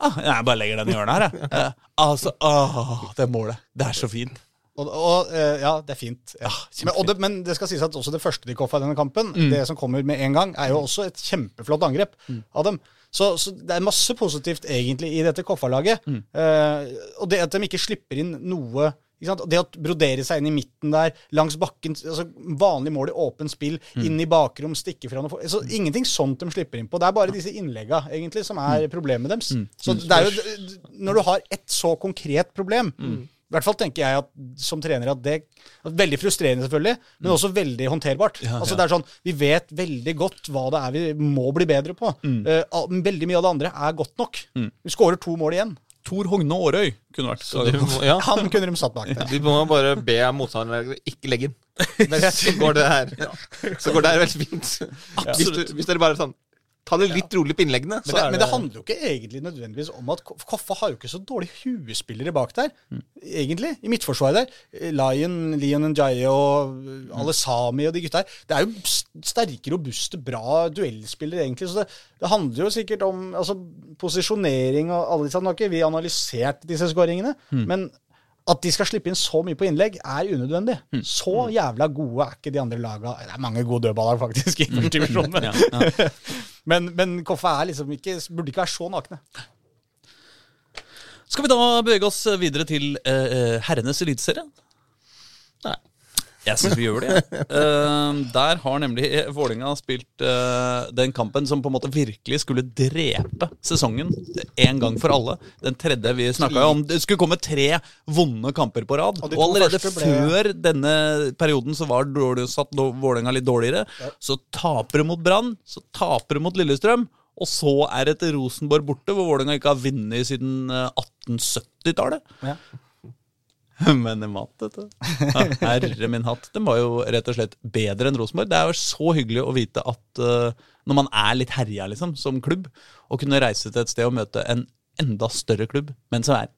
ah, Jeg bare legger den i hjørnet her, jeg. Eh, altså, ah, det målet. Det er så fint. Og, og eh, ja, det er fint. Ja. men, og det, men det skal sies at også det første de koffa i denne kampen, det som kommer med en gang, er jo også et kjempeflott angrep av dem. Så, så det er masse positivt egentlig i dette Koffa-laget. Eh, og det at de ikke slipper inn noe? Det å brodere seg inn i midten der, langs bakken altså Vanlig mål i åpent spill, inn i bakrom, stikke fra noe altså, Ingenting sånt de slipper inn på. Det er bare disse innlegga egentlig som er problemet deres. Så det er jo, når du har et så konkret problem i hvert fall tenker jeg at, som trener at det er Veldig frustrerende, selvfølgelig, men også veldig håndterbart. altså det er sånn, Vi vet veldig godt hva det er vi må bli bedre på. Mm. Uh, veldig mye av det andre er godt nok. Vi skårer to mål igjen. Tor Hogne Aarøy kunne vært Du må, ja, Han kunne de satt bak der. du må bare be motstanderen ikke legge den. Så går det her Så går det her veldig fint. Hvis, du, hvis dere bare sånn Ta det litt rolig på innleggene, Men det, men det handler jo ikke egentlig nødvendigvis om at Koffa har jo ikke så dårlige huespillere bak der, egentlig. I midtforsvaret der. Eh, Lion, Leon Njaye og alle Alesami og de gutta her. Det er jo sterke, robuste, bra duellspillere, egentlig. Så det, det handler jo sikkert om altså, posisjonering og alle disse Nå har ikke vi analysert disse skåringene, men at de skal slippe inn så mye på innlegg, er unødvendig. Så jævla gode er ikke de andre laga. Det er mange gode dødballer, faktisk, i første. Men, Ja, ja. men, men Koffa er liksom ikke, burde ikke være så nakne. Skal vi da bevege oss videre til eh, herrenes eliteserie? Nei. Jeg syns vi gjør det. ja. Uh, der har nemlig Vålinga spilt uh, den kampen som på en måte virkelig skulle drepe sesongen en gang for alle. Den tredje vi snakka om. Det skulle komme tre vonde kamper på rad. Og Og, allerede ble- før denne perioden så var dårlig, satt Vålinga litt dårligere. Så taper de mot Brann, så taper de mot Lillestrøm. Og så er det til Rosenborg borte, hvor Vålerenga ikke har vunnet siden eh, 1870-tallet. Ja. Men en mat, vet du. Ja, herre min hatt. Den var jo rett og slett bedre enn Rosenborg. Det er jo så hyggelig å vite at uh, når man er litt herja liksom, som klubb, å kunne reise til et sted og møte en enda større klubb, men som er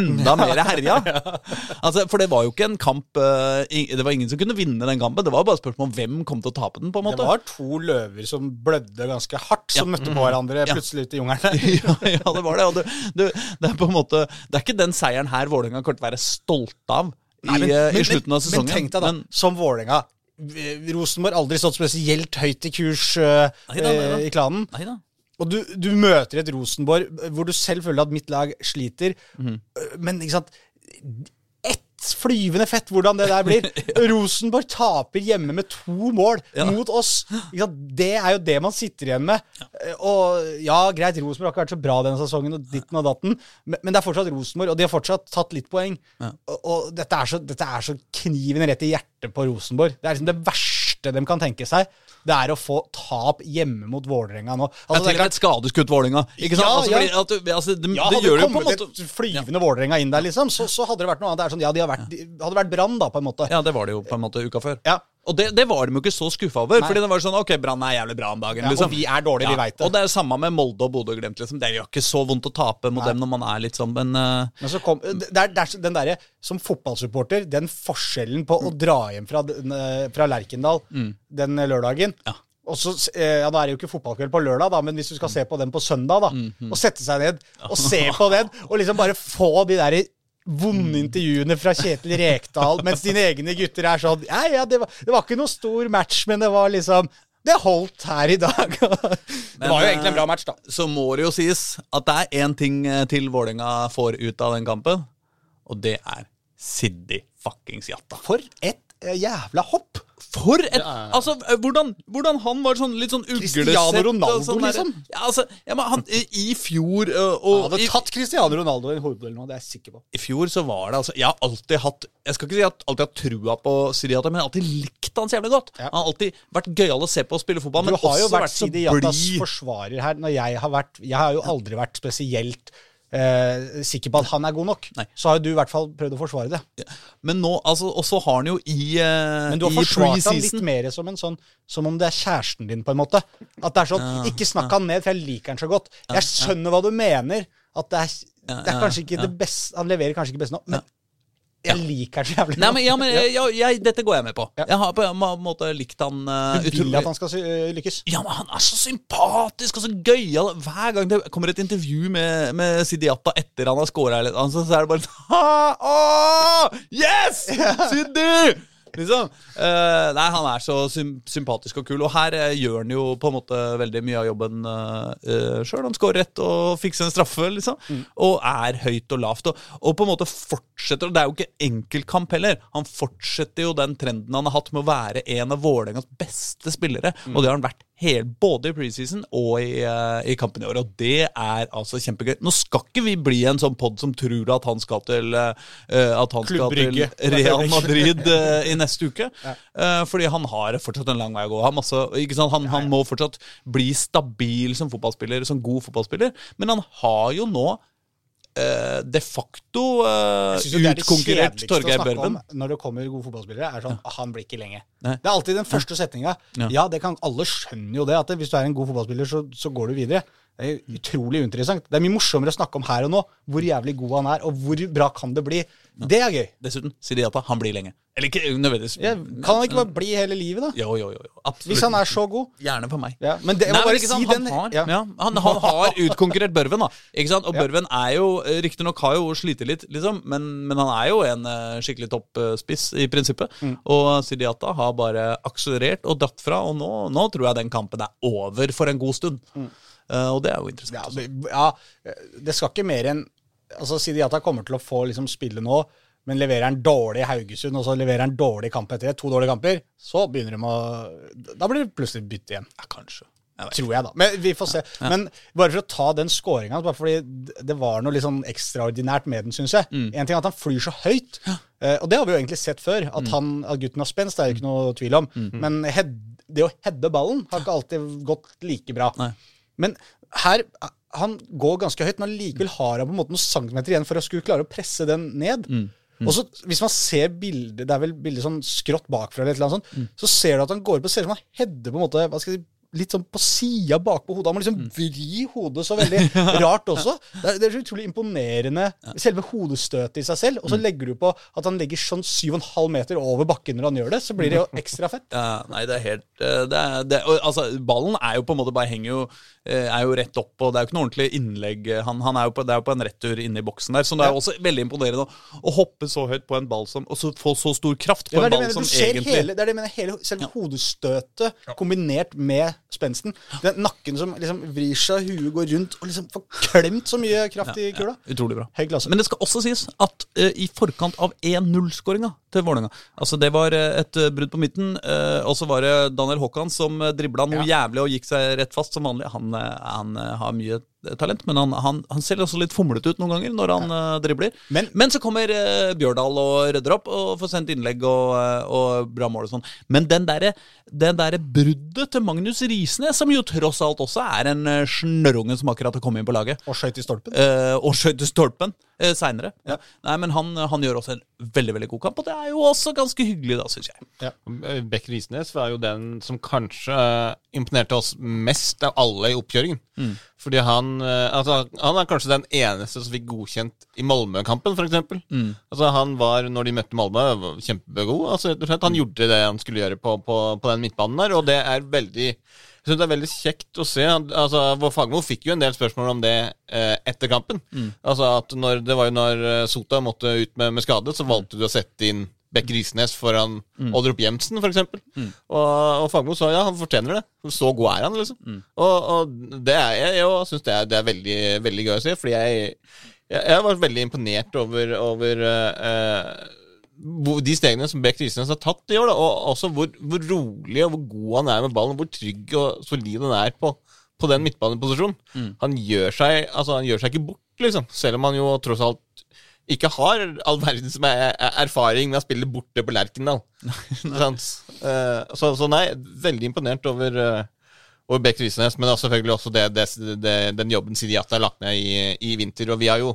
enda mer herja. Altså, for det var jo ikke en kamp eh, Det var ingen som kunne vinne den kampen. Det var bare spørsmål om hvem kom til å tape den. på en måte. Det var to løver som blødde ganske hardt, som møtte på hverandre plutselig ute i jungelen. ja, ja, det var det. Og det, det, det er på en måte Det er ikke den seieren her Vålerenga kommer til å være stolt av i, Nei, men- eh, men- i slutten av sesongen. Men tenk deg da, Men- som Vålerenga. v- Rosenborg aldri stått spesielt høyt i kurs uh, Nei da, nei da. eh, i klanen. Neida. Og du, du møter et Rosenborg hvor du selv føler at mitt lag sliter. Øh, Men ikke sant Ett flyvende fett hvordan det der blir. Rosenborg taper hjemme med to mål Ja. mot oss. Det er jo det man sitter igjen med. Ja. Og ja, greit, Rosenborg har ikke vært så bra denne sesongen, og ditten og datten, men, men det er fortsatt Rosenborg, og de har fortsatt tatt litt poeng. Og, og dette, er så, dette er så kniven rett i hjertet på Rosenborg. Det er liksom det verste de kan tenke seg. Det er å få tap hjemme mot Vålerenga nå. Altså, det er til et skadeskutt Vålerenga. Ikke sant? Ja, altså, ja. fordi at, du- altså, det, ja, det hadde gjør det det jo på en kommet måte et flyvende Vålerenga inn der, liksom, så, så hadde det vært noe annet. Det er sånn, ja, de har vært, de, hadde vært Brann, da, på en måte. Ja, det var det jo på en måte uka før. Ja. Og det, det var de jo ikke så skuffa over. Nei. Fordi det var sånn Ok, Brann er jævlig bra om dagen. Ja, liksom. og vi er dårlige, vi vet det. Og det er jo samme med Molde og Bodø og Glimt. Liksom. Det gjør ikke så vondt å tape mot dem når man er litt sånn, men uh... Men så kom, det er, det er den derre, Som fotballsupporter, den forskjellen på å dra hjem fra, eh, fra Lerkendal den lørdagen Ja. og så, eh, ja, Da er det jo ikke fotballkveld på lørdag, da, men hvis du skal se på den på søndag, da, og sette seg ned og se på den, og liksom bare få de der vonde intervjuene fra Kjetil Rekdal, mens dine egne gutter er sånn Ja, ja, det var, det var ikke noe stor match, men det var liksom Det holdt her i dag. det var jo egentlig en bra match, da. så må det jo sies at det er én ting eh, til Vålerenga får ut av den kampen, og det er Siddi fuckings Jatta. For et eh, jævla hopp! For et Altså, eh, hvordan, hvordan han var sånn litt sånn uglesett Cristiano og Ronaldo, sånn liksom. Ja, altså, ja, men han, i, I fjor og, Han og hadde i, tatt Cristiano Ronaldo i en hovedduell nå, det er jeg sikker på. I fjor så var det altså Jeg har alltid hatt Jeg skal ikke si at alltid har trua på Siriata, men jeg har alltid likt han så jævlig godt. Ja. Han har alltid vært gøyal å se på å spille fotball, Du men har jo også vært vært så jo vært blid. forsvarer her. Når jeg har vært Jeg har jo aldri vært spesielt eh, sikker på at han er god nok. Nei. Så har jo du i hvert fall prøvd å forsvare det. Men nå, altså, og så har han jo i eh, Men du har forsvart han litt mer som en sånn Som om det er kjæresten din, på en måte. At det er sånn Ikke snakk han ned, for jeg liker han så godt. Jeg skjønner hva du mener. At det er, det er kanskje ikke det beste Han leverer kanskje ikke best nå, men jeg liker han så jævlig Nei, godt. men, ja, men jeg, jeg, Dette går jeg med på. Ja. Jeg har på en måte likt han uh, Du vil at han skal øh, lykkes. Ja, men han er så sympatisk og så gøyal. Hver gang det kommer et intervju med, med Sidiata etter han har scora, så er det bare sånn Yes! Sidi! Liksom. Uh, nei, han er så sym sympatisk og kul, og her uh, gjør han jo på en måte veldig mye av jobben uh, sjøl. Han scorer rett og fikser en straffe, liksom. Og er høyt og lavt. Og, og på en måte fortsetter, og det er jo ikke enkeltkamp heller, han fortsetter jo den trenden han har hatt med å være en av Vålerengas beste spillere, og det har han vært helt, både i preseason og i, uh, i kampen i år, og det er altså kjempegøy. Nå skal ikke vi bli en sånn pod som tror at han skal til uh, At han skal til Real Madrid uh, i neste uke. Fordi han har fortsatt en lang vei å gå. Han, masse, ikke sant? Han, han må fortsatt bli stabil som fotballspiller, som god fotballspiller. Men han har jo nå de facto uh, er utkonkurrert Torgeir Børven. om når det kommer gode fotballspillere, er sånn Han blir ikke lenge. Nei. Det er alltid den første setninga. Ja. Ja, det kan alle skjønner jo det, at hvis du er en god fotballspiller, så, så går du videre. Det er utrolig uinteressant. Det er mye morsommere å snakke om her og nå, hvor jævlig god han er, og hvor bra kan det bli. Det er gøy. Dessuten, Sidiata, han blir lenge. Eller ikke nødvendigvis. Ja, kan han ikke bare bli hele livet, da? Jo, jo, jo. jo. Absolutt. Hvis han er så god. Gjerne for meg. Ja, men det, jeg Nei, må men bare si sant, den han, har, ja. ja. han, han har utkonkurrert Børven, da. Ikke sant? Og Børven er jo riktignok har jo slitt litt, liksom, men, men han er jo en eh, skikkelig toppspiss i prinsippet. Mm. Og Sidiata har bare akselerert og dratt fra, og nå, nå tror jeg den kampen er over for en god stund. Eh, og det er jo interessant. Mm. Ja, det- ja, det skal ikke mer enn Altså, Sidiata kommer til å få liksom spille nå, men leverer han dårlig i Haugesund, og så leverer han dårlig kamp etter det, to dårlige kamper, så begynner de å Da blir det plutselig bytte igjen. Ja, kanskje. Jeg. Tror jeg, da. Men vi får se. Men bare for å ta den scoringa, bare fordi det var noe litt sånn ekstraordinært med den, syns jeg. Mm. En ting er at han flyr så høyt, Ja og det har vi jo egentlig sett før. At, Mm. han, at gutten har spenst, det er jo ikke noe tvil om. Men head, det å heade ballen har ikke alltid gått like bra. Nei. Men her Han går ganske høyt, men allikevel har han på en måte noen centimeter igjen for å skulle klare å presse den ned. Mm. Og så Hvis man ser bildet Det er vel bildet sånn skrått bakfra, eller et eller annet sånt, så ser du at han går opp og ser ut som han header på en måte Hva skal jeg si litt sånn på sida bakpå hodet. Han må liksom vri hodet så veldig rart også. Det er, det er så utrolig imponerende, selve hodestøtet i seg selv. Og så legger du på at han legger sånn 7,5 meter over bakken når han gjør det, så blir det jo ekstra fett. Ja, nei, det er helt eh, det er, det, Altså, ballen er jo på en måte bare henger jo eh, Er jo rett opp, og det er jo ikke noe ordentlig innlegg. Han, han er jo på, det er jo på en retur inne i boksen der, så det er jo også veldig imponerende å, hoppe så høyt på en ball som Og så få så stor kraft på en ball mener, som egentlig hele, det er det jeg mener, hele selve hodestøtet kombinert med spensten. Den nakken som liksom vrir seg, huet går rundt, og liksom får klemt så mye kraft i kula. Utrolig bra. Høy klasse. Men det skal også sies at uh, i forkant av 1-0-skåringa til Vålerenga Altså Det var eh, et uh, brudd på midten, og så var det Daniel Håkan som dribla noe jævlig og gikk seg rett fast som vanlig. Han, han har mye talent, men han, han, han ser også litt fomlete ut noen ganger når han eh, dribler. Men- Men, så kommer uh, Bjørdal og rydder opp og får sendt innlegg og, uh, og bra mål og sånn. Men den derre den der bruddet til Magnus Risnes, som jo tross alt også er en uh, snørrunge som akkurat har kommet inn på laget Og skøyt i stolpen. eh, og skøyt i stolpen uh, seinere. Ja. Nei, men han, han gjør også en veldig veldig god kamp, og det er jo også ganske hyggelig, da, syns jeg. Beck Risnes var jo den som kanskje imponerte oss mest av alle i oppkjøringen. Fordi han eh, altså, Han er kanskje den eneste som fikk godkjent i Malmö-kampen, f.eks. Mm. Altså, han var, når de møtte Malmö, kjempegod. Altså, rett og slett, han gjorde det han skulle gjøre på, på, på den midtbanen der, og det er veldig jeg synes det er veldig kjekt å se. Altså, Vår Fagermo fikk jo en del spørsmål om det eh, etter kampen. Altså at når, Det var jo når eh, Sota måtte ut med, med skade, så valgte du å sette inn Beck Risnes foran Oldrup Jemsen, f.eks. Mm. Og, og Fagmo sa ja, han fortjener det. Så god er han, liksom. Og, og det er jeg, jeg syns det, det er veldig, veldig gøy å se, fordi jeg jeg, jeg var veldig imponert over, over uh, de stegene som Beck Risnes har tatt i år, da, og også hvor, hvor rolig og hvor god han er med ballen, hvor trygg og solid han er på, på den midtbaneposisjonen. Han, gjør seg, altså, han gjør seg ikke bort, liksom, selv om han jo tross alt ikke har all verdens som er- erfaring med å spille borte på Lerkendal. Eh, så, så nei, veldig imponert over eh, over Beck Risnes, men selvfølgelig også det, det, det, den jobben Sidiat har lagt ned i, i vinter. Og vi har jo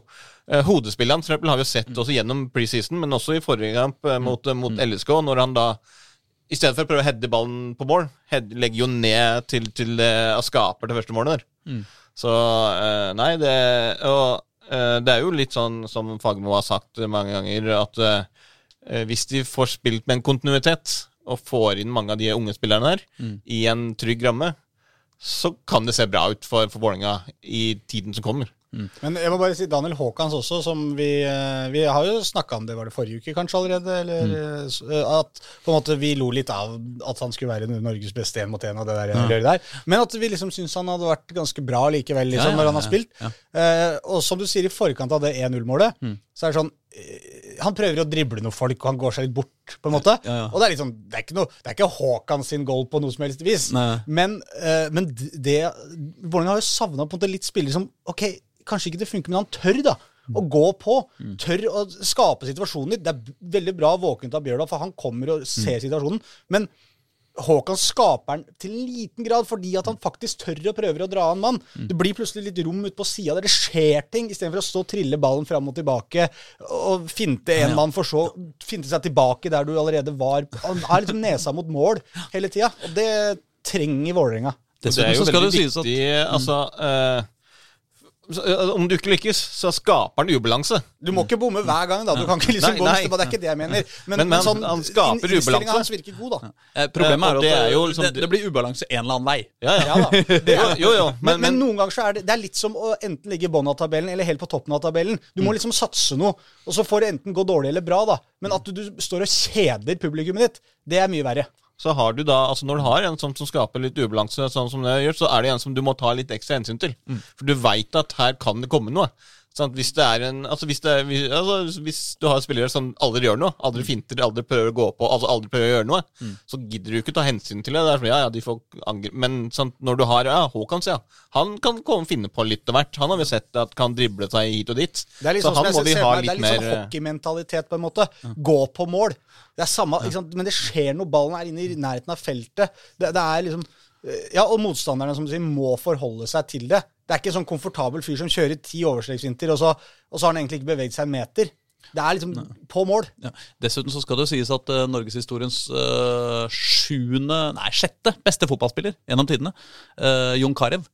Hodespilleren for eksempel, har vi jo sett også gjennom preseason, men også i forrige kamp eh, mot, mot LSK, når han da i stedet for å prøve å heade ballen på mål, head, legger jo ned til, til eh, og skaper det første målet der. Så uh, nei, det Og eh, det er jo litt sånn som Fagermo har sagt mange ganger, at eh, hvis de får spilt med en kontinuitet, og får inn mange av de unge spillerne her i en trygg ramme, så kan det se bra ut for, for Vålerenga i tiden som kommer. Men jeg må bare si Daniel Haakons også, som vi eh, Vi har jo snakka om det, var det forrige uke kanskje allerede? Eller, mm. eh, At på en måte vi lo litt av at han skulle være Norges beste én mot én og det der, der. Men at vi liksom syns han hadde vært ganske bra likevel, liksom, Ja, ja, når han har spilt. ja. Eh, og som du sier, i forkant av det 1-0-målet, så er det sånn eh, Han prøver å drible noen folk, og han går seg litt bort, på en måte. Ja, ja. Og det er sånn Det er ikke, noe, det er ikke Håkan sin goal på noe som helst vis. Nei. Men, uh, men det Vålerenga har jo savna litt spillere som Ok, kanskje ikke det funker, men han tør, da. Å gå på. Tør å skape situasjonen litt. Det er veldig bra våkent av Bjørdal, for han kommer og ser situasjonen. Men Håkan skaper den til en liten grad fordi at han faktisk tør å prøve å dra en mann. Det blir plutselig litt rom ute på sida der det skjer ting, istedenfor å stå og trille ballen fram og tilbake og finte en mann, for så finte seg tilbake der du allerede var. Han er liksom nesa mot mål hele tida, og det trenger Vålerenga. Det er jo så skal det veldig at viktig, altså så, eh, Om du ikke lykkes, så skaper han ubalanse. Du må ikke bomme hver gang, da. Du kan ikke liksom neste, Det er ikke det jeg mener. Men, Men- men sånn, han skaper ubalanse. hans virker god, da. eh, problemet Eh, er at det er jo liksom- det, det blir ubalanse en eller annen vei. Ja, ja. Ja da. Jo, jo, men, men, noen ganger så er det, det er litt som å enten ligge i bunnen av tabellen eller helt på toppen av tabellen. Du Mm. må liksom satse noe, og så får det enten gå dårlig eller bra, da. Men at du, du står og kjeder publikummet ditt, det er mye verre. Så har du da Altså Når du har en sånn som skaper litt ubalanse, sånn som det gjør, så er det en som du må ta litt ekstra hensyn til. For du veit at her kan det komme noe. Sant? Hvis det en Altså hvis, er, altså hvis du har spillere som aldri gjør noe, aldri finter, aldri prøver å gå på, altså aldri prøver å gjøre noe, så gidder du ikke ta hensyn til det. det sånn, ja, ja, de får angre Men sånn, når du har ja, Håkans, ja, han kan komme finne på litt av hvert. Han har vi sett at kan drible seg hit og dit. Det er litt så sånn, han må vi ha litt mer det er litt sånn eh, hockeymentalitet, på en måte. Gå på mål. Det er samme? Men det skjer når ballen er inne i nærheten av feltet. Det, det er liksom eh, Ja, og motstanderne, som du sier, må forholde seg til det. Det er ikke en sånn komfortabel fyr som kjører ti overstreksvinter, og så, og så har han egentlig ikke beveget seg en meter. Det er liksom på mål. Ja. Dessuten så skal det jo sies at uh, norgeshistoriens uh, sjuende, nei, sjette beste fotballspiller gjennom tidene, uh, Jon Carew,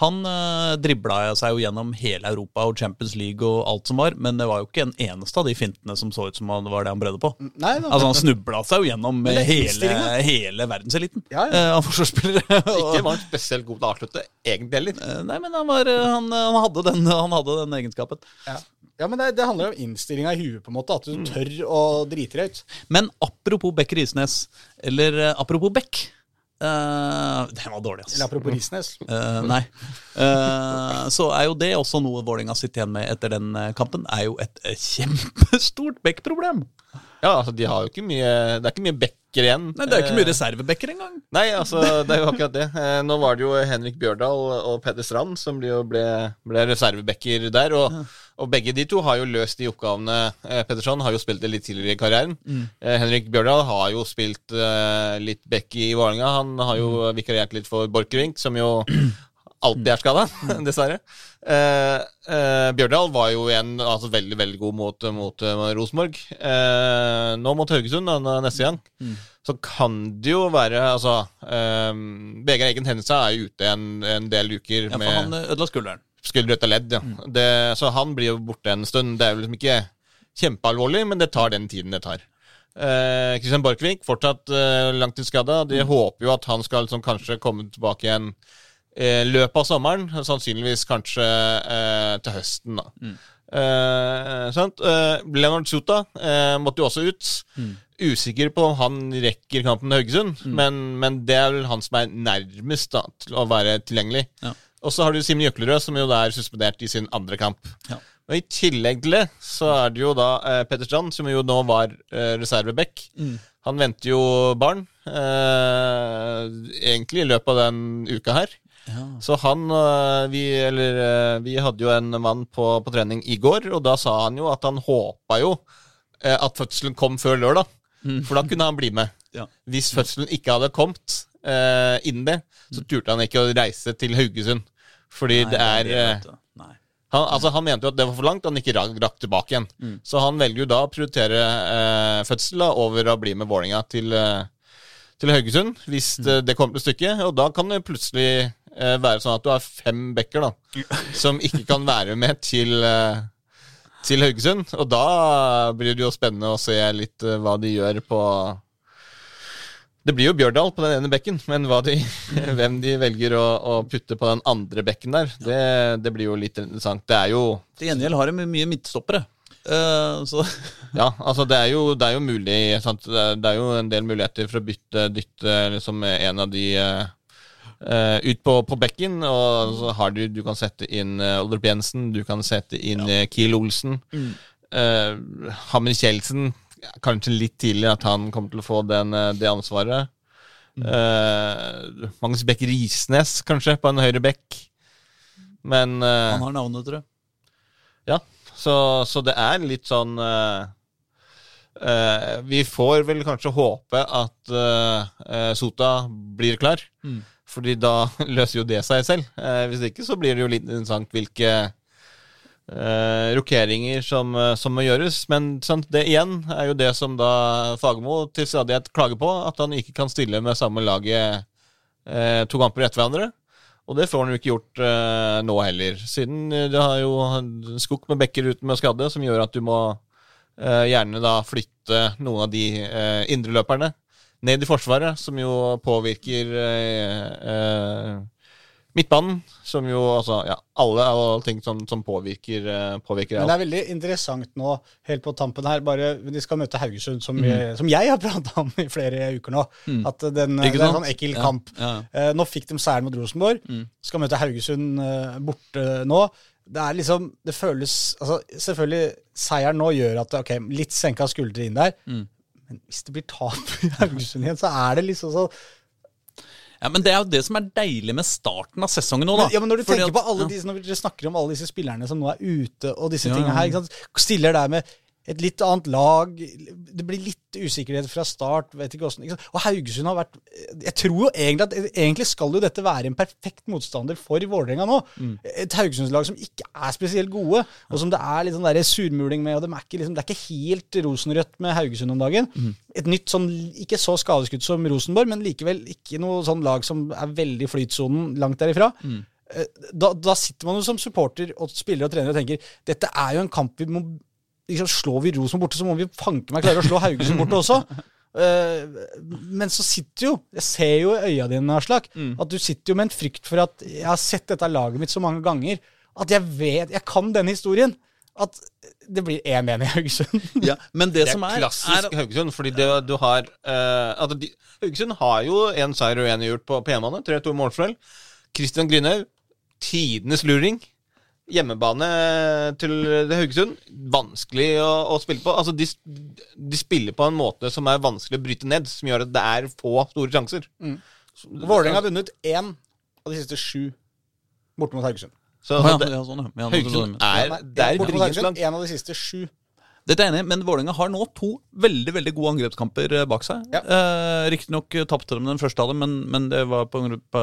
han eh, dribla seg jo gjennom hele Europa og Champions League og alt som var, men det var jo ikke en eneste av de fintene som så ut som det var det han brødde på. Nei, da. Altså Han snubla seg jo gjennom det er hele, hele verdenseliten Ja, ja. eh, av forsvarsspillere. Ikke var han spesielt god til å avslutte, egentlig heller. Eh, Nei, men han, var, eh, han, han, hadde den, han hadde den egenskapen. Ja. ja, men det, det handler om innstillinga i huet, på en måte. At du tør å drite deg ut. Men apropos Bekk Risnes, eller eh, apropos Beck eh, Den var dårlig, ass. Eller apropos Risnes. Uh, nei. Uh, så er jo det også noe Vålerenga sitter igjen med etter den kampen. Er jo et kjempestort Beck-problem. Ja, altså, de har jo ikke mye Det er ikke mye backer igjen. Nei, Det er jo ikke mye Reservebekker reservebacker engang. Nei, altså, det er jo akkurat det. Nå var det jo Henrik Bjørdal og Peder Strand som ble, ble, reservebacker der. Og, og begge de to har jo løst de oppgavene. Pettersson har jo spilt det litt tidligere i karrieren. Mm. Henrik Bjørdal har jo spilt eh, litt back i Vålerenga. Han har jo vikariert litt for Borchgrevink, som jo alltid er skada, dessverre. Eh, eh, Bjørdal var jo en altså, veldig veldig god mot, mot eh, Rosenborg. Eh, nå mot Haugesund da, neste gang. Så kan det jo være Altså eh, Vegard Eggen Henrikstad er jo ute en, en del uker Ja, for med han eh, ødela skulderen. Skulder ut ledd. Ja. Det, så han blir jo borte en stund. Det er jo liksom ikke kjempealvorlig, men det tar den tiden det tar. Eh, Christian Borchgrevink fortsatt eh, langtidsskada. De håper jo at han skal liksom kanskje komme tilbake igjen i løpet av sommeren. Sannsynligvis kanskje eh, til høsten, da. Eh, sant? Eh, Leonard Suta eh, måtte jo også ut. Usikker på om han rekker kampen med Haugesund, men, men det er vel han som er nærmest da, til å være tilgjengelig. Ja. Og så har du Simen Jøklerød, som jo da er suspendert i sin andre kamp. Ja. Og I tillegg til det så er det jo da eh, Petter Strand, som jo nå var eh, reserveback. Han venter jo barn, eh, egentlig i løpet av den uka her. Ja. Så han øh, vi, eller, øh, vi hadde jo en mann på, på trening i går, og da sa han jo at han håpa jo eh, at fødselen kom før lørdag. For da kunne han bli med. Ja. Hvis fødselen ikke hadde kommet eh, innen det, så turte han ikke å reise til Haugesund. Fordi Nei, det er det eh, han, altså, han mente jo at det var for langt, han ikke rakk, rakk tilbake igjen. Så han velger jo da å prioritere eh, fødsel da, over å bli med Vålerenga til, eh, til Haugesund, hvis det, det kommer til stykket. Og da kan det plutselig eh, være sånn at du har fem bekker da, som ikke kan være med til, eh, til Haugesund. Og da blir det jo spennende å se litt eh, hva de gjør på det blir jo Bjørdal på den ene bekken, men de, hvem de velger å, å putte på den andre bekken der, det, det blir jo litt interessant. Det er jo Til gjengjeld har de mye midtstoppere. Uh, så Ja, altså det er jo, det er jo mulig sant? Det, er, jo en del muligheter for å bytte dytte liksom en av de eh, eh, ut på, på bekken. Og så har du Du kan sette inn uh, Oldrup Jensen, du kan sette inn uh, Kiel Olsen. Uh, Hammer Kjeldsen ja, Kanskje litt tidlig at han kommer til å få den, eh, det ansvaret. Eh, Magnus Bekk Risnes, kanskje, på en høyre bekk. Men uh, han har navnet, tror jeg. ja, så, så det er litt sånn uh, Vi får vel kanskje håpe at Sota blir klar. Mm. Fordi da løser jo det seg selv. Hvis ikke så blir det jo litt interessant hvilke eh, rokeringer som, eh, som må gjøres. Men sant, det igjen er jo det som da Fagermo til stadighet klager på, at han ikke kan stille med samme laget eh, to kamper etter hverandre. Og det får han jo ikke gjort eh, nå heller, siden eh, det har jo skukk med bekker uten med skadde, som gjør at du må eh, gjerne da flytte noen av de eh, indreløperne ned i forsvaret, som jo påvirker eh, midtbanen, som jo altså Ja, alle, alle ting som, som påvirker, eh, påvirker Men det er veldig interessant nå, helt på tampen her, bare de skal møte Haugesund, som, vi, som jeg har prata om i flere uker nå. At den, det er en sånn ekkel Ja, kamp. ja. Eh, nå fikk de seieren mot Rosenborg. Skal møte Haugesund eh, borte nå. Det er liksom, det føles altså Selvfølgelig, seieren nå gjør at ok, litt senka skuldre inn der. Men hvis det blir tap i Haugesund igjen, så er det liksom så Ja, Men det er jo det som er deilig med starten av sesongen nå, da. men, ja, men når du Fordi tenker at- på alle disse, når dere snakker om alle disse spillerne som nå er ute, og disse Ja, tingene her, ikke sant? stiller der med et litt annet lag, det blir litt usikkerhet fra start. vet ikke hvordan? Og Haugesund har vært Jeg tror jo egentlig at egentlig skal jo dette være en perfekt motstander for Vålerenga nå. Et Haugesundslag som ikke er spesielt gode, og som det er litt sånn der surmuling med. og de er ikke liksom, Det er ikke helt rosenrødt med Haugesund om dagen. Et nytt sånn, ikke så skadeskutt som Rosenborg, men likevel ikke noe sånn lag som er veldig flytsonen langt derifra. Mm. Da, da sitter man jo som supporter og spiller og trener og tenker dette er jo en kamp vi må liksom, Slår vi Rosenborg borte, så må vi fanke meg klare å slå Haugesund borte også. Uh, men så sitter jo Jeg ser jo i øya dine, Aslak, at du sitter jo med en frykt for at jeg har sett dette laget mitt så mange ganger at jeg vet Jeg kan denne historien. At det blir 1-1 i Haugesund. Ja, men det, Det som er er, klassisk er Haugesund, fordi det, du har uh, altså de, Haugesund har jo én seier og én gjort på, på hjemmebane. 3-2 målforskjell. Christian Grynhaug, tidenes luring. Hjemmebane til Haugesund, vanskelig å, å spille på. Altså, de, de spiller på en måte som er vanskelig å bryte ned, som gjør at det er få store sjanser. Vålerenga har vunnet én av de siste sju borte mot Haugesund. Så ja, det, ja, sånn, ja. Haugesund er, det er borte mot dritlangt. Haugesund, én av de siste sju. Dette er enig men Vålerenga har nå to veldig veldig gode angrepskamper eh, bak seg. Ja. Eh, Riktignok tapte de den første av dem, men, men det var på på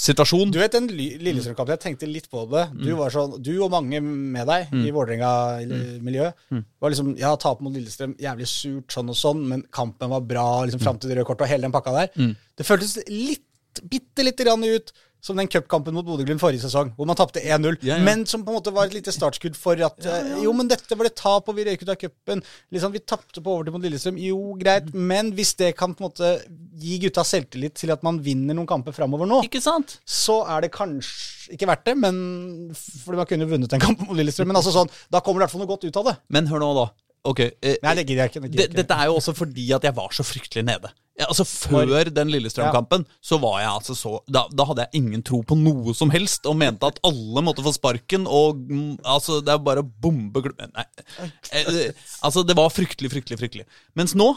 situasjon. Du vet den Lillestrøm-kampen, jeg tenkte litt på det. Du, var sånn, du og mange med deg i Vålerenga-miljøet var liksom Ja, tape mot Lillestrøm, jævlig surt, sånn og sånn, men kampen var bra, liksom fram til det røde kortet og hele den pakka der. Det føltes litt, bitte lite grann ut som den cupkampen mot Bodø-Glimt forrige sesong, hvor man tapte 1-0, Ja, ja. men som på en måte var et lite startskudd for at ja, Jo, men dette var det tap, og vi røyk ut av cupen. Liksom, vi tapte på overtid mot Lillestrøm. Jo, greit, men hvis det kan på en måte gi gutta selvtillit til at man vinner noen kamper framover nå, Ikke sant? så er det kanskje ikke verdt det, men fordi man kunne vunnet en kamp mot Lillestrøm. Men altså sånn, da kommer det i hvert fall noe godt ut av det. Men hør nå, da. Ok, eh, Nei, det gidder jeg ikke. Det gidder dette er jo også fordi at jeg var så fryktelig nede. Ja, altså Før den Lillestrøm-kampen så var jeg altså så da, da hadde jeg ingen tro på noe som helst og mente at alle måtte få sparken. Og mm, altså, det er bare å bombe Nei. Eh, eh, altså, det var fryktelig, fryktelig, fryktelig. Mens nå,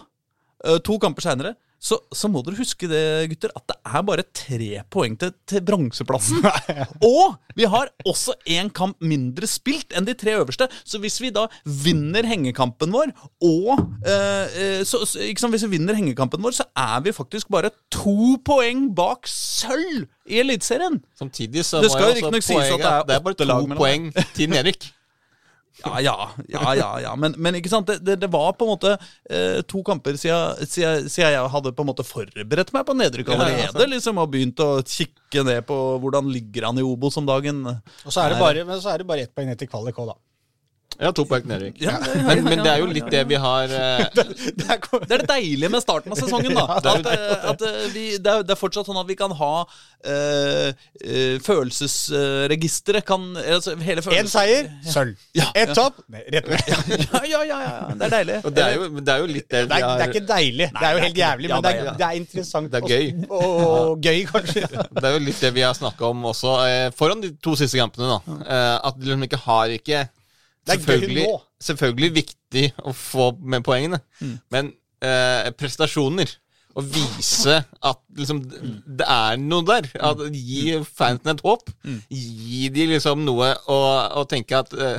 eh, to kamper seinere, så, så må dere huske det, gutter, at det er bare tre poeng til, til bronseplassen. Og vi har også én kamp mindre spilt enn de tre øverste. Så hvis vi da vinner hengekampen vår, og eh, eh, så, sant, Hvis vi vinner hengekampen vår, så er vi faktisk bare to poeng bak sølv i Eliteserien. Samtidig så Det må jeg også poenget sies at det er at det er bare to poeng til nedrykk. Ja, ja, ja, ja, ja. Men, men ikke sant, det, det, det var på en måte eh, to kamper siden, siden, siden jeg hadde på en måte forberedt meg på nedrykk Ja, ja, liksom, Og begynt å kikke ned på hvordan ligger han i Obos om dagen. Og så er det bare, men så er det bare ett poeng ned til kvalik òg, da. Ja, to poeng nedrykk. Ja, ja, ja, Men, men det er jo litt det vi har uh... Det er, Det er det deilige med starten av sesongen. da det er At, eh, at eh, vi, det, er, det er fortsatt sånn at vi kan ha uh, Følelsesregisteret kan altså, hele Én følelses- seier, sølv. Ja, Ett tap, rett ned. Ja, ja, ja, ja, ja, det er deilig. Og det er jo, det er jo litt det Det vi er, det er ikke deilig. Det er jo helt jævlig, Ja, men det det er, er- det er interessant. Det er gøy. Og, og gøy, kanskje. Det er jo litt det vi har snakka om også eh, foran de to siste kampene. da eh, At de liksom ikke har ikke Det er gøy nå. selvfølgelig viktig å få med poengene, men eh, prestasjoner å vise at liksom det er noe der. At Gi fansen et håp. Gi de liksom noe å, å tenke at eh,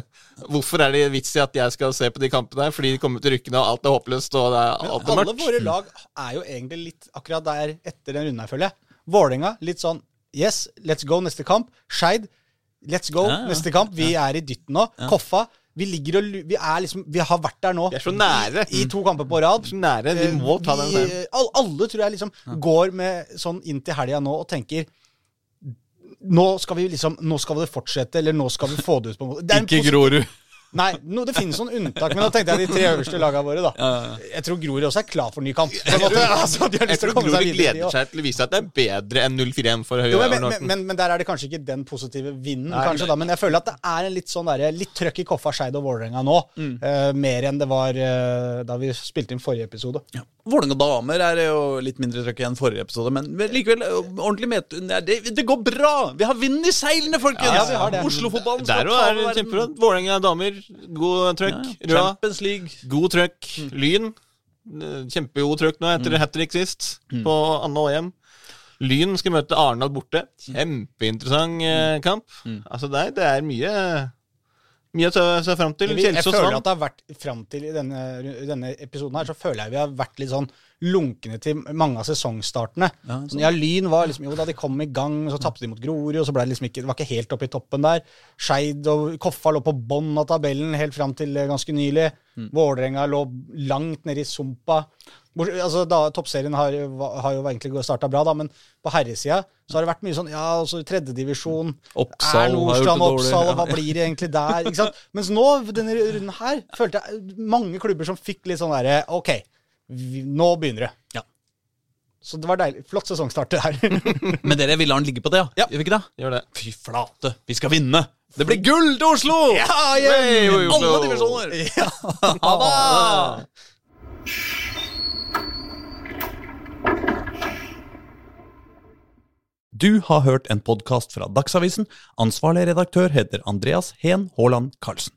Hvorfor er det vits i at jeg skal se på de kampene her? Fordi de kommer til rykkene, og alt er håpløst, og det er, alt er alle våre lag er jo egentlig litt akkurat der etter den runden her, føler jeg. Vålerenga litt sånn Yes, let's go neste kamp. Skeid, let's go Ja, ja. neste kamp. Vi er i dytten nå. Koffa. Vi ligger og Vi er liksom Vi har vært der nå. Vi er så nære. I, i to kamper på rad. Så nære. Vi må ta den Vi- seieren. all- Alle tror jeg liksom går med sånn inn til helga nå og tenker nå skal vi liksom Nå skal det fortsette, eller nå skal vi få det ut på en måte. Det er en Ikke Grorud. Nei, no, det finnes noen unntak, men da tenkte jeg de tre øverste lagene våre, da. Ja, ja, Jeg tror Grorud også er klar for ny kamp. Jeg tror. Altså, Jeg tror Grorud de gleder seg til å vise at det er bedre enn 0-4-1 for Høyre. Jo, men, men, men, men der er det kanskje ikke den positive vinden, Nei, kanskje da, men jeg føler at det er en litt sånn der, litt trøkk i Koffa, Skeid og Vålerenga nå. eh, mer enn det var uh, da vi spilte inn forrige episode. Vålerenga damer er jo litt mindre trøkk enn forrige episode, men likevel ordentlig med... Det, det går bra! Vi har vind i seilene, folkens! Ja, vi har det. Oslo-fotballen skal ta er verden. Vålerenga damer, god trøkk. Ja, ja. Champions League. god trøkk. Lyn, eh, kjempegod trøkk nå etter hat trick sist, på Anna Åhjem. Lyn skal møte Arendal borte. Kjempeinteressant eh, kamp. Altså der, det er mye Mye å se, fram til. Jeg, jeg Kjelsås føler vant. at det har vært fram til i denne, denne episoden her, så føler jeg vi har vært litt sånn lunkne til mange av sesongstartene. Ja, sånn, ja, Lyn var liksom Jo da, de kom i gang, så tapte de mot Grorud, og så ble det liksom ikke Det var ikke helt oppe i toppen der. Skeid og Koffa lå på bånn av tabellen helt fram til eh, ganske nylig. Mm. Vålerenga lå langt nede i sumpa. Altså da, Toppserien har, har jo egentlig starta bra, da, men på herresida så har det vært mye sånn Ja, altså tredjedivisjon Oppsal Er Nordstrand og Oppsal, ja. hva blir det egentlig der? Ikke sant? Mens nå, denne runden her, følte jeg mange klubber som fikk litt sånn derre OK, vi, nå begynner det. Ja. Så det var deilig. Flott sesongstart det her. Men dere vil la den ligge på det, ja? Ja. Gjør vi ikke det? Gjør det. Fy flate, vi skal vinne! Det blir gull til Oslo! ja, Hey, I Oslo! alle divisjoner! ja. Ha det! Du har hørt en podkast fra Dagsavisen. Ansvarlig redaktør heter Andreas Heen Haaland Karlsen.